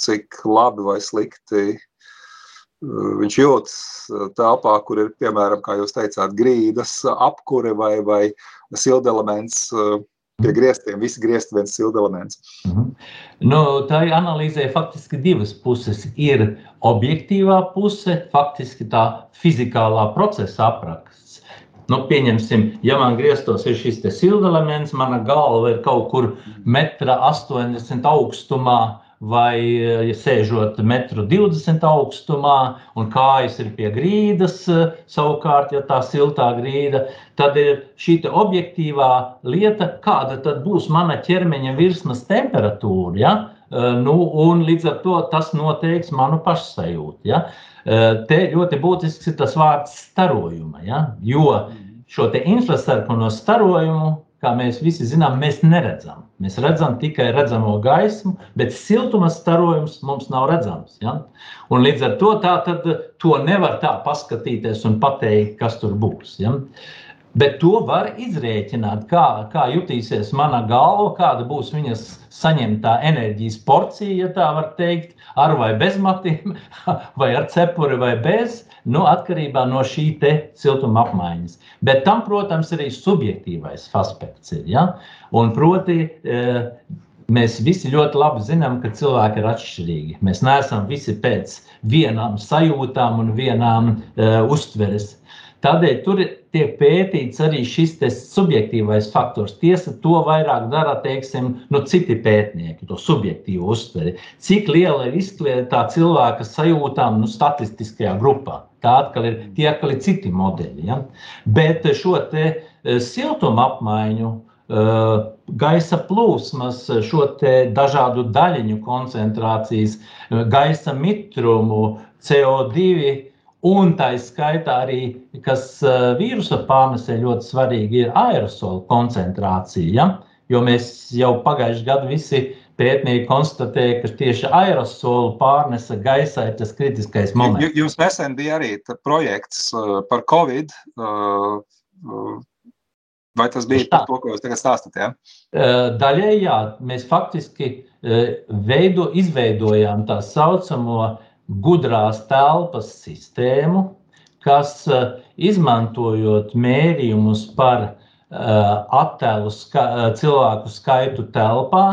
cik labi vai slikti uh, viņš jūtas uh, telpā, kur ir, piemēram, kā jūs teicāt, grīdas, apkure vai, vai sildelements, Pie griestiem visi griezti viens silda elements. Mm -hmm. nu, tā ir analīzē faktiski divas puses. Ir objektīvā puse, faktiski tā fizikālā procesa apraksts. Nu, pieņemsim, ja man grieztos ir šis silda elements, mana galva ir kaut kur metra 80 augstumā, vai ja sēžot metru 20 augstumā, un kājas ir pie grīdas, savukārt, ja tā siltā grīda, tad ir šī objektīvā lieta, kāda tad būs mana ķermeņa virsmas temperatūra. Ja? Nu, un līdz ar to tas noteiks manu pašsajūtu. Ja? Te ļoti būtisks ir tas vārds starojuma, ja? jo šo infrasarkano starojumu kā mēs visi zinām, mēs neredzam. Mēs redzam tikai redzamo gaismu, bet siltuma starojums mums nav redzams. Ja? Un līdz ar to, tā, to nevar tā paskatīties un pateikt, kas tur būs. Ja? Bet to var izrēķināt, kā, kā jutīsies mana galva, kāda būs viņas saņemtā enerģijas porcija, ja tā var teikt, ar vai bez matiem, vai ar cepuri vai bez nu, atkarībā no šī siltuma apmaiņas. Bet tam, protams, arī subjektīvais aspekts ir. Ja? Un proti, e, mēs visi ļoti labi zinām, ka cilvēki ir atšķirīgi. Mēs neesam visi pēc vienām sajūtām un vienām uh, uztveres. Tādēļ tur tiek pētīts arī šis subjektīvais faktors. Tiesa, to vairāk dara teiksim, nu, citi pētnieki, to subjektīvu uztveri. Cik liela ir izkliedēta cilvēka sajūtām nu, statistiskajā grupā. Tā atkal ir tie atkal ir citi modeļi. Ja? Bet šo te e, siltuma apmaiņu, e, gaisa plūsmas, šo dažādu daļiņu koncentrācijas, e, gaisa mitrumu, CO2 Un tā izskaitā arī, kas eh, vīrusa pārnesē ļoti svarīgi, ir aerosolu koncentrācija. Ja? Jo mēs jau pagājušajā gadā visi pētnieki konstatēja, ka tieši aerosolu pārnese gaisā ir tas kritiskais moments. Jums nesen bija arī projekts eh, par Covid. Eh, vai tas bija to, ko jūs tagad stāstāt? Ja? Daļai jā, mēs faktiski veido, izveidojām tā saucamo gudrās telpas sistēmu, kas eh, izmantojot mērījumus par eh, attēlu ska eh, cilvēku skaitu telpā,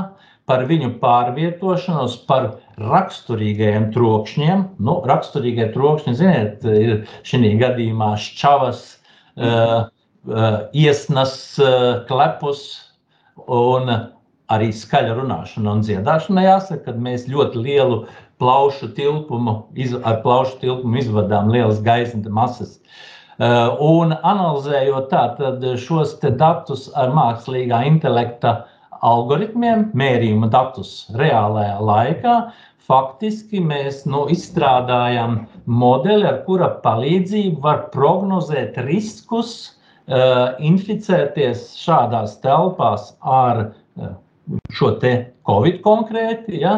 par viņu pārvietošanos, par raksturīgajiem trokšņiem. Nu, raksturīgie trokšņi, ziniet, ir šī gadījumā šķavas, iesnas, klepus un arī skaļa runāšana un dziedāšana. Jāsaka, ka mēs ļoti lielu plaušu tilpumu, iz, ar plaušu tilpumu izvadām lielas gaisa masas. Uh, un analizējot tātad šos datus ar mākslīgā intelekta algoritmiem, mērījuma datus reālajā laikā, faktiski mēs nu, izstrādājam modeli, ar kura palīdzību var prognozēt riskus, uh, inficēties šādās telpās ar uh, šo te covid konkrēti. Ja?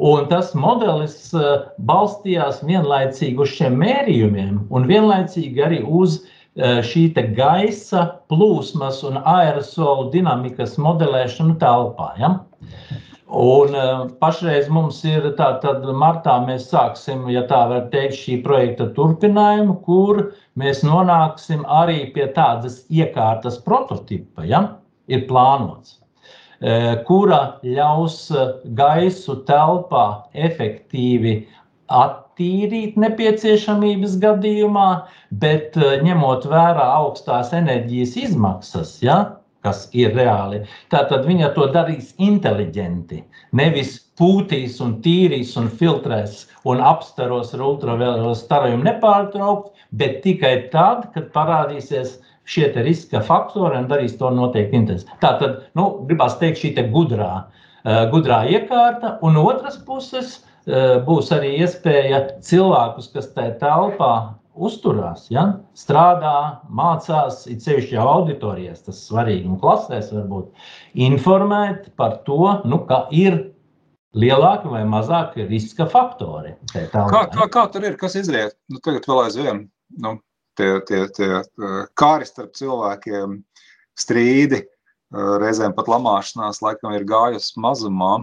Un tas modelis eh, balstījās vienlaicīgi uz šiem mērījumiem, un vienlaicīgi arī uz eh, šī gaisa plūsmas un aerosolu dinamikas modelēšanu telpā. Ja? Un uh, pašreiz mums ir tāda, martā mēs sāksim, ja tā var teikt, šī projekta turpinājumu, kur mēs nonāksim arī pie tādas iekārtas prototipa, ja ir plānots. Kura ļaus gaisu telpā efektīvi attīrīt nepieciešamības gadījumā, bet ņemot vērā augstās enerģijas izmaksas, ja, kas ir reāli, tad viņa to darīs inteliģenti. Nevis pūtīs un tīrīs un filtrēs un apstaros ar ultravioleto starojumu nepārtraukti, bet tikai tad, kad parādīsies šie riska faktori un darīs to noteikti intensīvi. Tā tad, nu, gribās teikt, šī te gudrā, uh, gudrā iekārta, un otras puses uh, būs arī iespēja cilvēkus, kas tajā telpā uzturās, ja? strādā, mācās, it sevišķi jau auditorijas, tas svarīgi, un klasēs varbūt informēt par to, nu, ka ir lielāki vai mazāki riska faktori. Kā, kā, kā tur ir, kas izriet? Nu, tagad vēl aizvien nu, tie, tie, tie kāri starp cilvēkiem, strīdi, reizēm pat lamāšanās, laikam ir gājusi mazumā,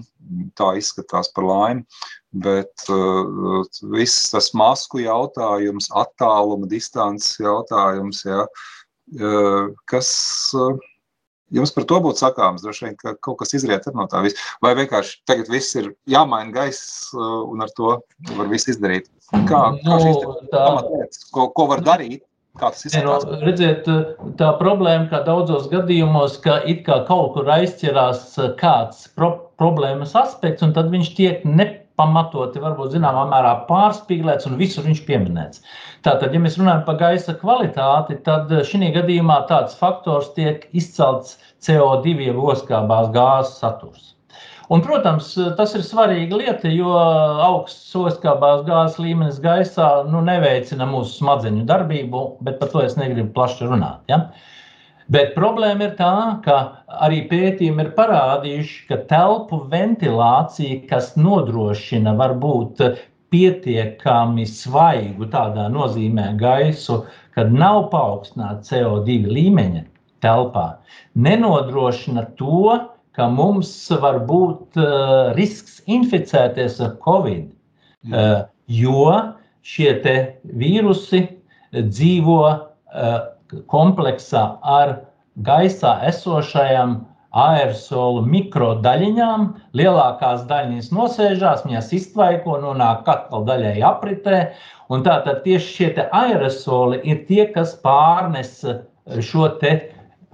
tā izskatās par laimi, bet uh, viss tas masku jautājums, attāluma, distances jautājums, ja, uh, kas uh, jums par to būtu sakāms, droši vien, ka kaut kas izriet no tā visa, vai vienkārši tagad viss ir jāmaina gaiss un ar to var viss izdarīt. Kā, kā no, šīs tā... pamatietas, ko, ko var darīt, Ne, no, redziet, tā problēma, kā daudzos gadījumos, ka it kā kaut kur aizķerās eh, kāds pro problēmas aspekts, un tad viņš tiek nepamatoti, varbūt zināmā mērā pārspīlēts un visur viņš pieminēts. Tātad, ja mēs runājam par gaisa kvalitāti, tad eh, šī gadījumā tāds faktors tiek izcelts CO2 jeb oskābās gāzes saturs. Un, protams, tas ir svarīga lieta, jo augsts oskābās gāzes līmenis gaisā nu, neveicina mūsu smadzeņu darbību, bet par to es negribu plaši runāt. Ja? Bet problēma ir tā, ka arī pētījumi ir parādījuši, ka telpu ventilācija, kas nodrošina varbūt pietiekami svaigu, tādā nozīmē gaisu, kad nav paaugstināta CO2 līmeņa telpā, nenodrošina to, ka mums var būt uh, risks inficēties ar covid, uh, jo šie vīrusi dzīvo uh, kompleksā ar gaisā esošajām aerosolu mikrodaļiņām. Lielākās daļiņas nosēžās, viņas iztvaiko, nonāk atkal daļai apritē. Tātad tieši šie aerosoli ir tie, kas pārnes šo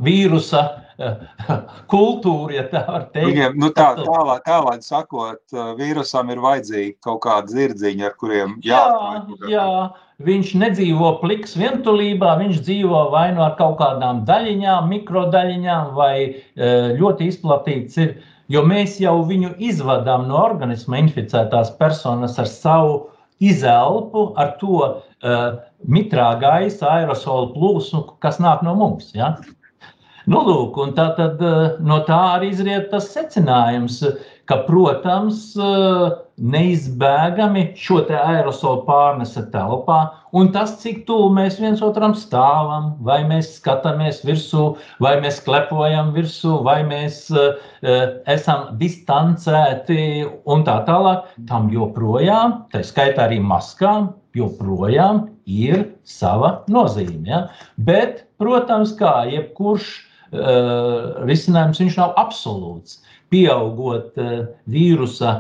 vīrusa kultūra, ja tā var teikt. Viņiem, nu tā, tālāk, tālāk sakot, vīrusam ir vajadzīgi kaut kādi zirdziņi, ar kuriem jāatmaņ. Jā, jā, viņš nedzīvo pliks vientulībā, viņš dzīvo vai nu ar kaut kādām daļiņām, mikrodaļiņām, vai ļoti izplatīts ir, jo mēs jau viņu izvadām no organisma inficētās personas ar savu izelpu, ar to uh, mitrā gaisa aerosolu plūsmu, kas nāk no mums. Ja? Nu, lūk, tā tad eh, no tā arī izriet tas secinājums, ka, protams, eh, neizbēgami šo aerosolu pārnesa telpā, un tas, cik tuvu mēs viens otram stāvam, vai mēs skatāmies virsū, vai mēs klepojam virsū, vai mēs uh, esam distancēti un tā tālāk, tam joprojām, tā skaitā arī maskām, joprojām ir sava nozīme. Ja? Bet, protams, kā jebkurš risinājums viņš nav absolūts. Pieaugot uh, vīrusa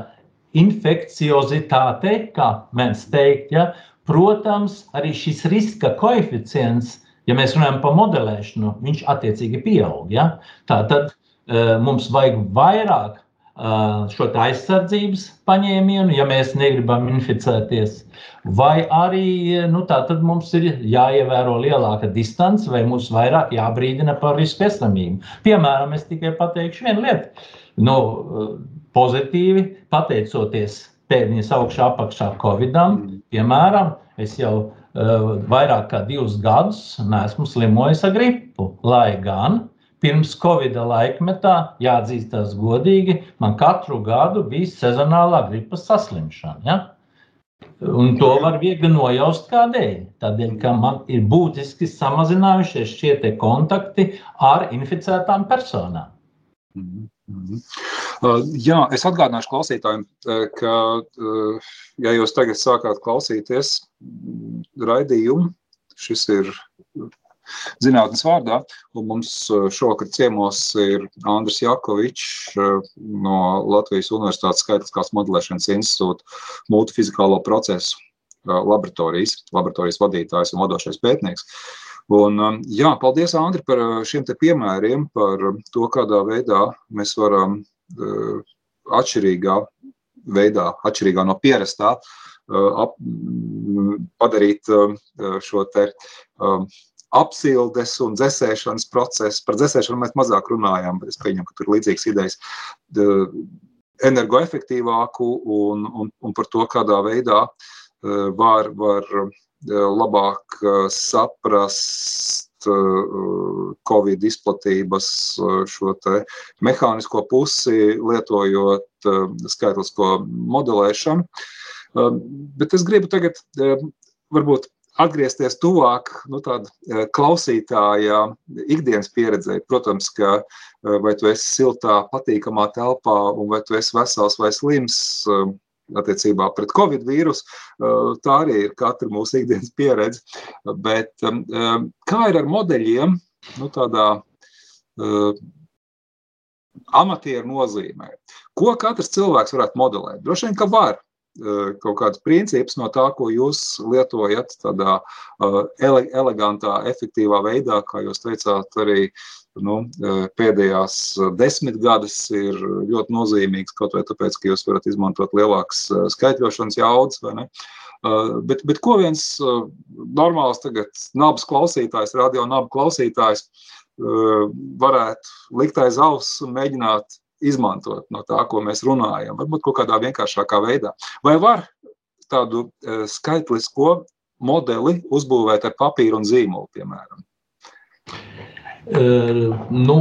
infekciozitāte, kā mēs teikt, ja, protams, arī šis riska koeficients, ja mēs runājam par modelēšanu, viņš attiecīgi pieaug. Ja? Tā tad uh, mums vajag vairāk šo aizsardzības paņēmienu, ja mēs negribam inficēties. Vai arī nu, mums ir jāievēro lielāka distance, vai mums vairāk jābrīdina par risku esamību. Piemēram, es tikai pateikšu vienu lietu. Nu, pozitīvi, pateicoties pēdiņas augšā, apakšā Covidam, piemēram, es jau uh, vairāk kā divus gadus neesmu slimojis ar gripu, lai gan Pirms Covid laikmetā, jāatzīstās godīgi, man katru gadu bija sezonālā gripas saslimšana. Ja? Un to var viegli nojaust kādēļ. Tādēļ, ka man ir būtiski samazinājušies šie kontakti ar inficētām personām. Mm -hmm. uh, jā, es atgādināšu klausītājiem, uh, ka, uh, ja jūs tagad sākāt klausīties raidījumu, šis ir zinātnes vārdā. Un mums šovakar ciemos ir Andris Jakovičs no Latvijas Universitātes skaitliskās modelēšanas institūta multifizikālo procesu laboratorijas, laboratorijas vadītājs un vadošais pētnieks. Un, jā, paldies, Andri, par šiem piemēriem, par to, kādā veidā mēs varam atšķirīgā veidā, atšķirīgā no pierastā, ap, padarīt šo te apsildes un dzēsēšanas procesu. Par dzēsēšanu mēs mazāk runājām, bet es pieņemu, ka tur ir līdzīgas idejas. Energoefektīvāku un, un, un par to, kādā veidā var, var labāk saprast Covid izplatības šo mehānisko pusi, lietojot skaitlisko modelēšanu. Bet es gribu tagad varbūt atgriezties tuvāk nu, klausītāja ikdienas pieredzē. Protams, ka vai tu esi siltā, patīkamā telpā, un vai tu esi vesels vai slims attiecībā pret covid vīrusu, tā arī ir katra mūsu ikdienas pieredze. Bet kā ir ar modeļiem, nu, tādā amatieru nozīmē? Ko katrs cilvēks varētu modelēt? Droši vien, ka var kaut kādus principus no tā, ko jūs lietojat tādā ele, elegantā, efektīvā veidā, kā jūs teicāt, arī nu, pēdējās desmitgades ir ļoti nozīmīgs, kaut vai tāpēc, ka jūs varat izmantot lielākas skaitļošanas jaudas, vai ne? Bet, bet ko viens normāls tagad nabas klausītājs, radio nabu klausītājs varētu likt aiz auss un mēģināt izmantot no tā, ko mēs runājam, varbūt kaut kādā vienkāršākā veidā. Vai var tādu uh, skaitlisko modeli uzbūvēt ar papīru un zīmolu, piemēram? Uh, nu,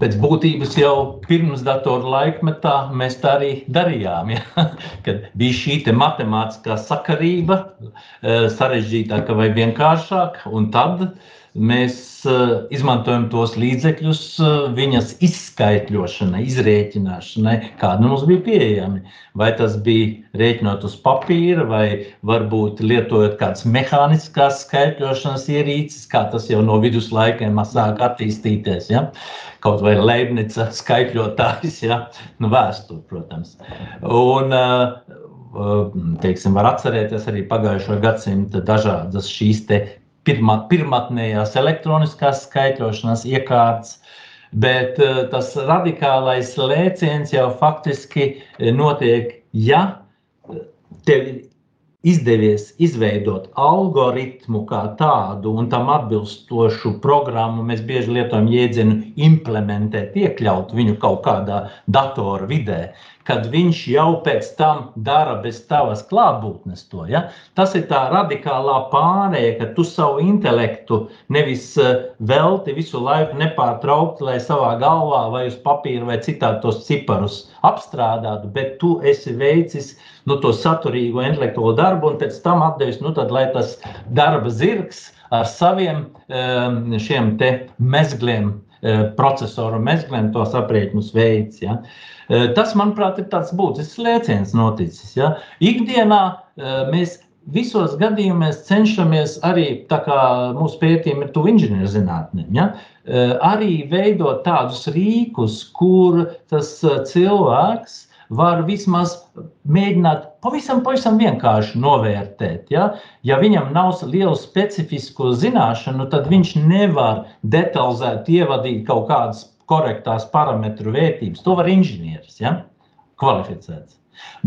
pēc būtības jau pirms datoru laikmetā mēs tā arī darījām. Ja? Kad bija šī matemātiskā sakarība, uh, sarežģītāka vai vienkāršāka, un tad uh, mēs uh, izmantojam tos līdzekļus uh, viņas izskaitļošanai, izrēķināšanai, kādi mums bija pieejami. Vai tas bija rēķinot uz papīra, vai varbūt lietojot kādas mehāniskās skaitļošanas ierīces, kā tas jau no viduslaikiem sāk attīstīties. Ja? Kaut vai Leibnica skaitļotājs, ja? nu, vēsture, protams. Un, uh, teiksim, var atcerēties arī pagājušo gadsimtu dažādas šīs pirma, pirmatnējās elektroniskās skaitļošanas iekārtas. Bet uh, tas radikālais lēciens jau faktiski eh, notiek, ja eh, tev izdevies izveidot algoritmu kā tādu un tam atbilstošu programmu. Mēs bieži lietojam jēdzienu implementēt, iekļaut viņu kaut kādā datora vidē kad viņš jau pēc tam dara bez tavas klātbūtnes to. Ja? Tas ir tā radikālā pārēja, ka tu savu intelektu nevis eh, velti visu laiku nepārtraukti, lai savā galvā vai uz papīra vai citādi tos ciparus apstrādātu, bet tu esi veicis nu, to saturīgo intelektuālo darbu un pēc tam atdevis, nu, tad, lai tas darba zirgs ar saviem um, šiem mezgliem, uh, procesoru mezgliem, tos aprēķinus veids. Ja? Uh, Tas, manuprāt, ir tāds būtisks lēciens noticis. Ja? Ikdienā mēs visos gadījumos cenšamies arī, tā kā mūsu pētījumi ir tuvu inženierzinātnēm, ja? arī veidot tādus rīkus, kur tas cilvēks var vismaz mēģināt pavisam, pavisam vienkārši novērtēt. Ja? ja viņam nav lielu specifisku zināšanu, tad viņš nevar detalizēt ievadīt kaut kādas korektās parametru vērtības. To var inženieris ja? kvalificēts.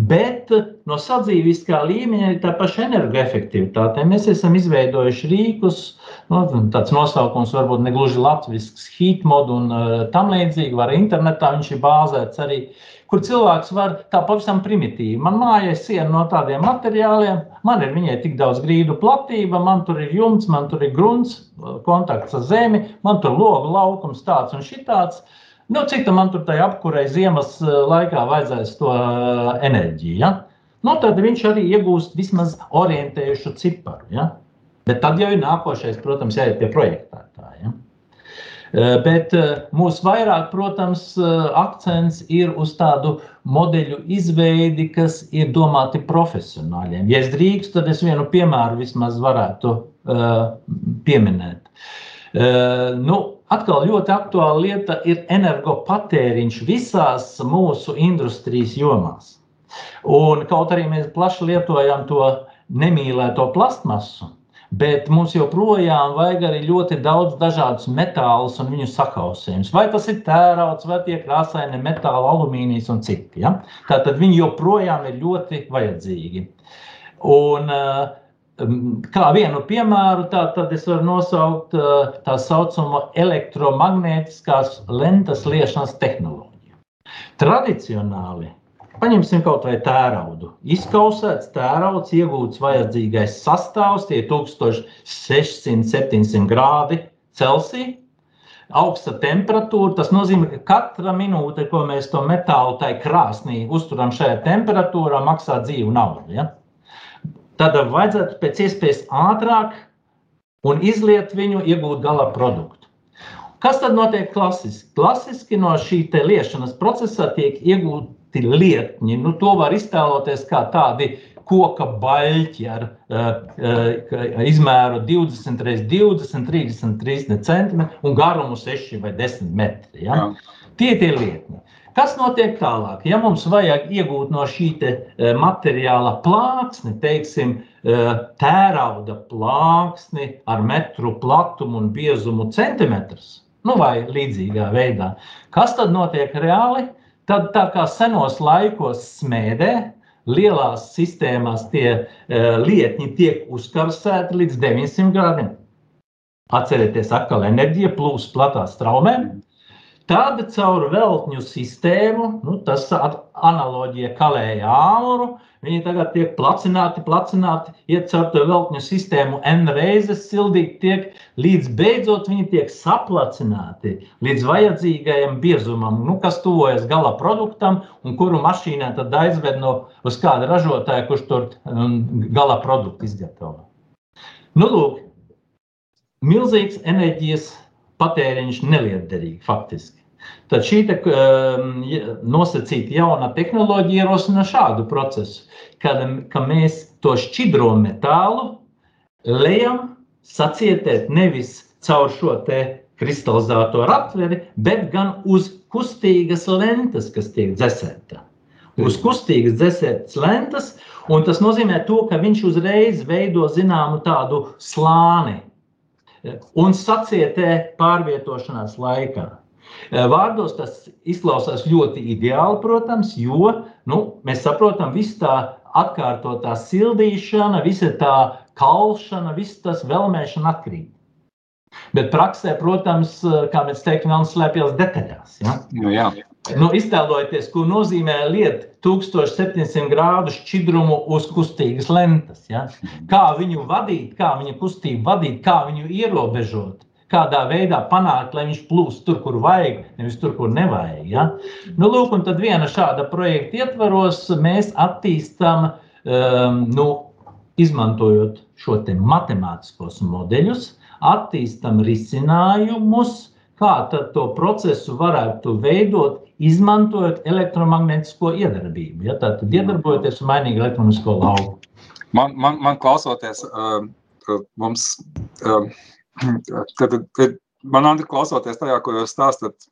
Bet no sadzīviskā līmeņa tā paša energoefektivitāte. Mēs esam izveidojuši rīkus, nu, tāds nosaukums varbūt ne gluži latviešu heat modu un uh, tam līdzīgi. Var internetā viņš ir bāzēts arī kur cilvēks var tā pavisam primitīvi. Man mājā ir siena no tādiem materiāliem, man ir viņai tik daudz grīdu platība, man tur ir jumts, man tur ir grunts, kontakts ar zemi, man tur logu laukums tāds un šitāds. Nu, cik tam man tur tajā apkurē ziemas eh, laikā vajadzēs to eh, enerģiju? Ja? Nu, tad viņš arī iegūst vismaz orientējušu ciparu. Ja? Bet tad jau ir nākošais, protams, jāiet pie projektētāja. Ja? Eh, bet eh, mūsu vairāk, protams, eh, akcents ir uz tādu modeļu izveidi, kas ir domāti profesionāļiem. Ja es drīkstu, tad es vienu piemēru vismaz varētu uh, pieminēt. Uh, nu, atkal ļoti aktuāla lieta ir energopatēriņš visās mūsu industrijas jomās. Un kaut arī mēs plaši lietojam to nemīlēto plastmasu, Bet mums joprojām vajag arī ļoti daudz dažādus metālus un viņu sakausējumus. Vai tas ir tērauds, vai tie krāsaini metāli, alumīnijas un citi. Ja? Tātad viņi joprojām ir ļoti vajadzīgi. Un, eh, kā vienu piemēru, tā, tad es varu nosaukt eh, tā saucamo elektromagnētiskās lentes liešanas tehnoloģiju. Tradicionāli Paņemsim kaut vai tēraudu. Izkausēts tērauds, iegūts vajadzīgais sastāvs, tie ir 1600-700 grādi Celsija. Augsta temperatūra, tas nozīmē, ka katra minūte, ko mēs to metālu tai krāsnī uzturam šajā temperatūrā, maksā dzīvu naudu. Ja? Tad vajadzētu pēc iespējas ātrāk un izliet viņu, iegūt gala produktu. Kas tad notiek klasiski? Klasiski no šī liešanas procesa tiek iegūta citi lietņi. Nu, to var iztēloties kā tādi koka baļķi ar uh, uh, izmēru 20 x 20, 33 cm un garumu 6 vai 10 metri. Ja? Jā. Tie ir tie lietņi. Kas notiek tālāk? Ja mums vajag iegūt no šī te, uh, materiāla plāksni, teiksim, uh, tērauda plāksni ar metru platumu un biezumu centimetrus, nu vai līdzīgā veidā, kas tad notiek reāli? Tad, tā kā senos laikos smēdē, lielās sistēmās tie uh, lietņi tiek uzkarsēti līdz 900 grādiem. Atcerieties, atkal enerģija plūs platā straumē. Tad caur veltņu sistēmu, nu, tas analoģija kalēja āmuru, viņi tagad tiek placināti, placināti, iet caur to veltņu sistēmu N reizes sildīt tiek, līdz beidzot viņi tiek saplacināti līdz vajadzīgajam biezumam, nu, kas tuvojas gala produktam un kuru mašīnā tad aizved no uz kāda ražotāja, kurš tur um, gala produktu izgatavo. Nu, lūk, milzīgs enerģijas patēriņš nelietderīgi faktiski. Tad šī te, um, nosacīta jauna tehnoloģija ierosina šādu procesu, kad ka mēs to šķidro metālu lejam sacietēt nevis caur šo kristalizēto aptveri, bet gan uz kustīgas lentes, kas tiek dzēsēta. Uz kustīgas dzēsētas lentes, un tas nozīmē to, ka viņš uzreiz veido zināmu tādu slāni un sacietē pārvietošanās laikā. Vārdos tas izklausās ļoti ideāli, protams, jo nu, mēs saprotam, visa tā atkārtotā sildīšana, visa tā kalšana, viss tas vēlmēšana atkrīt. Bet praksē, protams, kā mēs teiktu, vēl slēpjas detaļās. Ja? Nu, jā. Nu, iztēlojieties, ko nozīmē liet 1700 grādu šķidrumu uz kustīgas lentes. Ja? Kā viņu vadīt, kā viņa kustību vadīt, kā viņu ierobežot kādā veidā panākt, lai viņš plūst tur, kur vajag, nevis tur, kur nevajag. Ja? Nu, lūk, un tad viena šāda projekta ietvaros mēs attīstām, um, nu, izmantojot šo matemātiskos modeļus, attīstām risinājumus, kā to procesu varētu veidot, izmantojot elektromagnētisko iedarbību. Ja? Tātad iedarbojoties un mainīgi elektronisko lauku. Man, man, man klausoties, uh, mums uh, Tad, tad man Andri, klausoties tajā, ko jūs stāstat,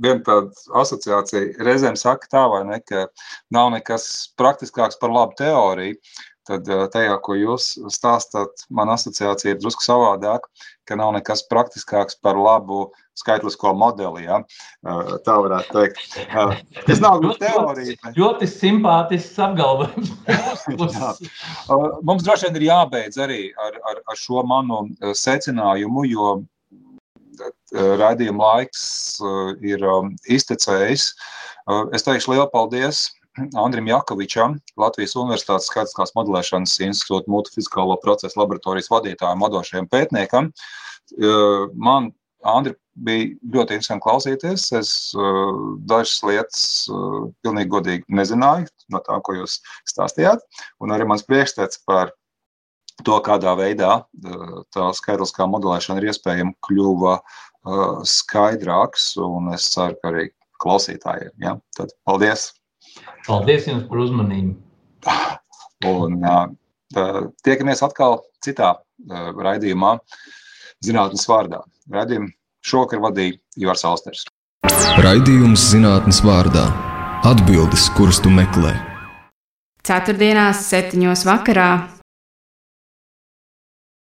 viena tāda asociācija reizēm saka tā, vai ne, ka nav nekas praktiskāks par labu teoriju. Tad eh, tajā, ko jūs stāstāt, man asociācija ir drusku savādāk, ka nav nekas praktiskāks par labu skaitlisko modeli. Ja? Eh, tā varētu teikt. Eh, tas nav ļoti teorija. Bet... Ļoti simpātisks apgalvojums. Mums droši vien ir jābeidz arī ar, ar, ar šo manu secinājumu, jo raidījuma laiks ir iztecējis. Es teikšu lielu paldies Andrim Jakovičam, Latvijas Universitātes skaitliskās modelēšanas institūta multifizikālo procesu laboratorijas vadītājam, vadošajam pētniekam. Man, Andri, bija ļoti interesanti klausīties. Es dažas lietas pilnīgi godīgi nezināju no tā, ko jūs stāstījāt. Un arī mans priekšstats par to, kādā veidā tā skaitliskā modelēšana ir iespējama, kļuva skaidrāks. Un es ceru, ka arī klausītājiem. Ja? Tad paldies! Paldies jums par uzmanību! Un uh, tiekamies atkal citā uh, raidījumā, zinātnes vārdā. Raidījumu šokar vadīja Ivars Alsters. Raidījums zinātnes vārdā - atbildes, kuras tu meklē. Ceturtdienās, septiņos vakarā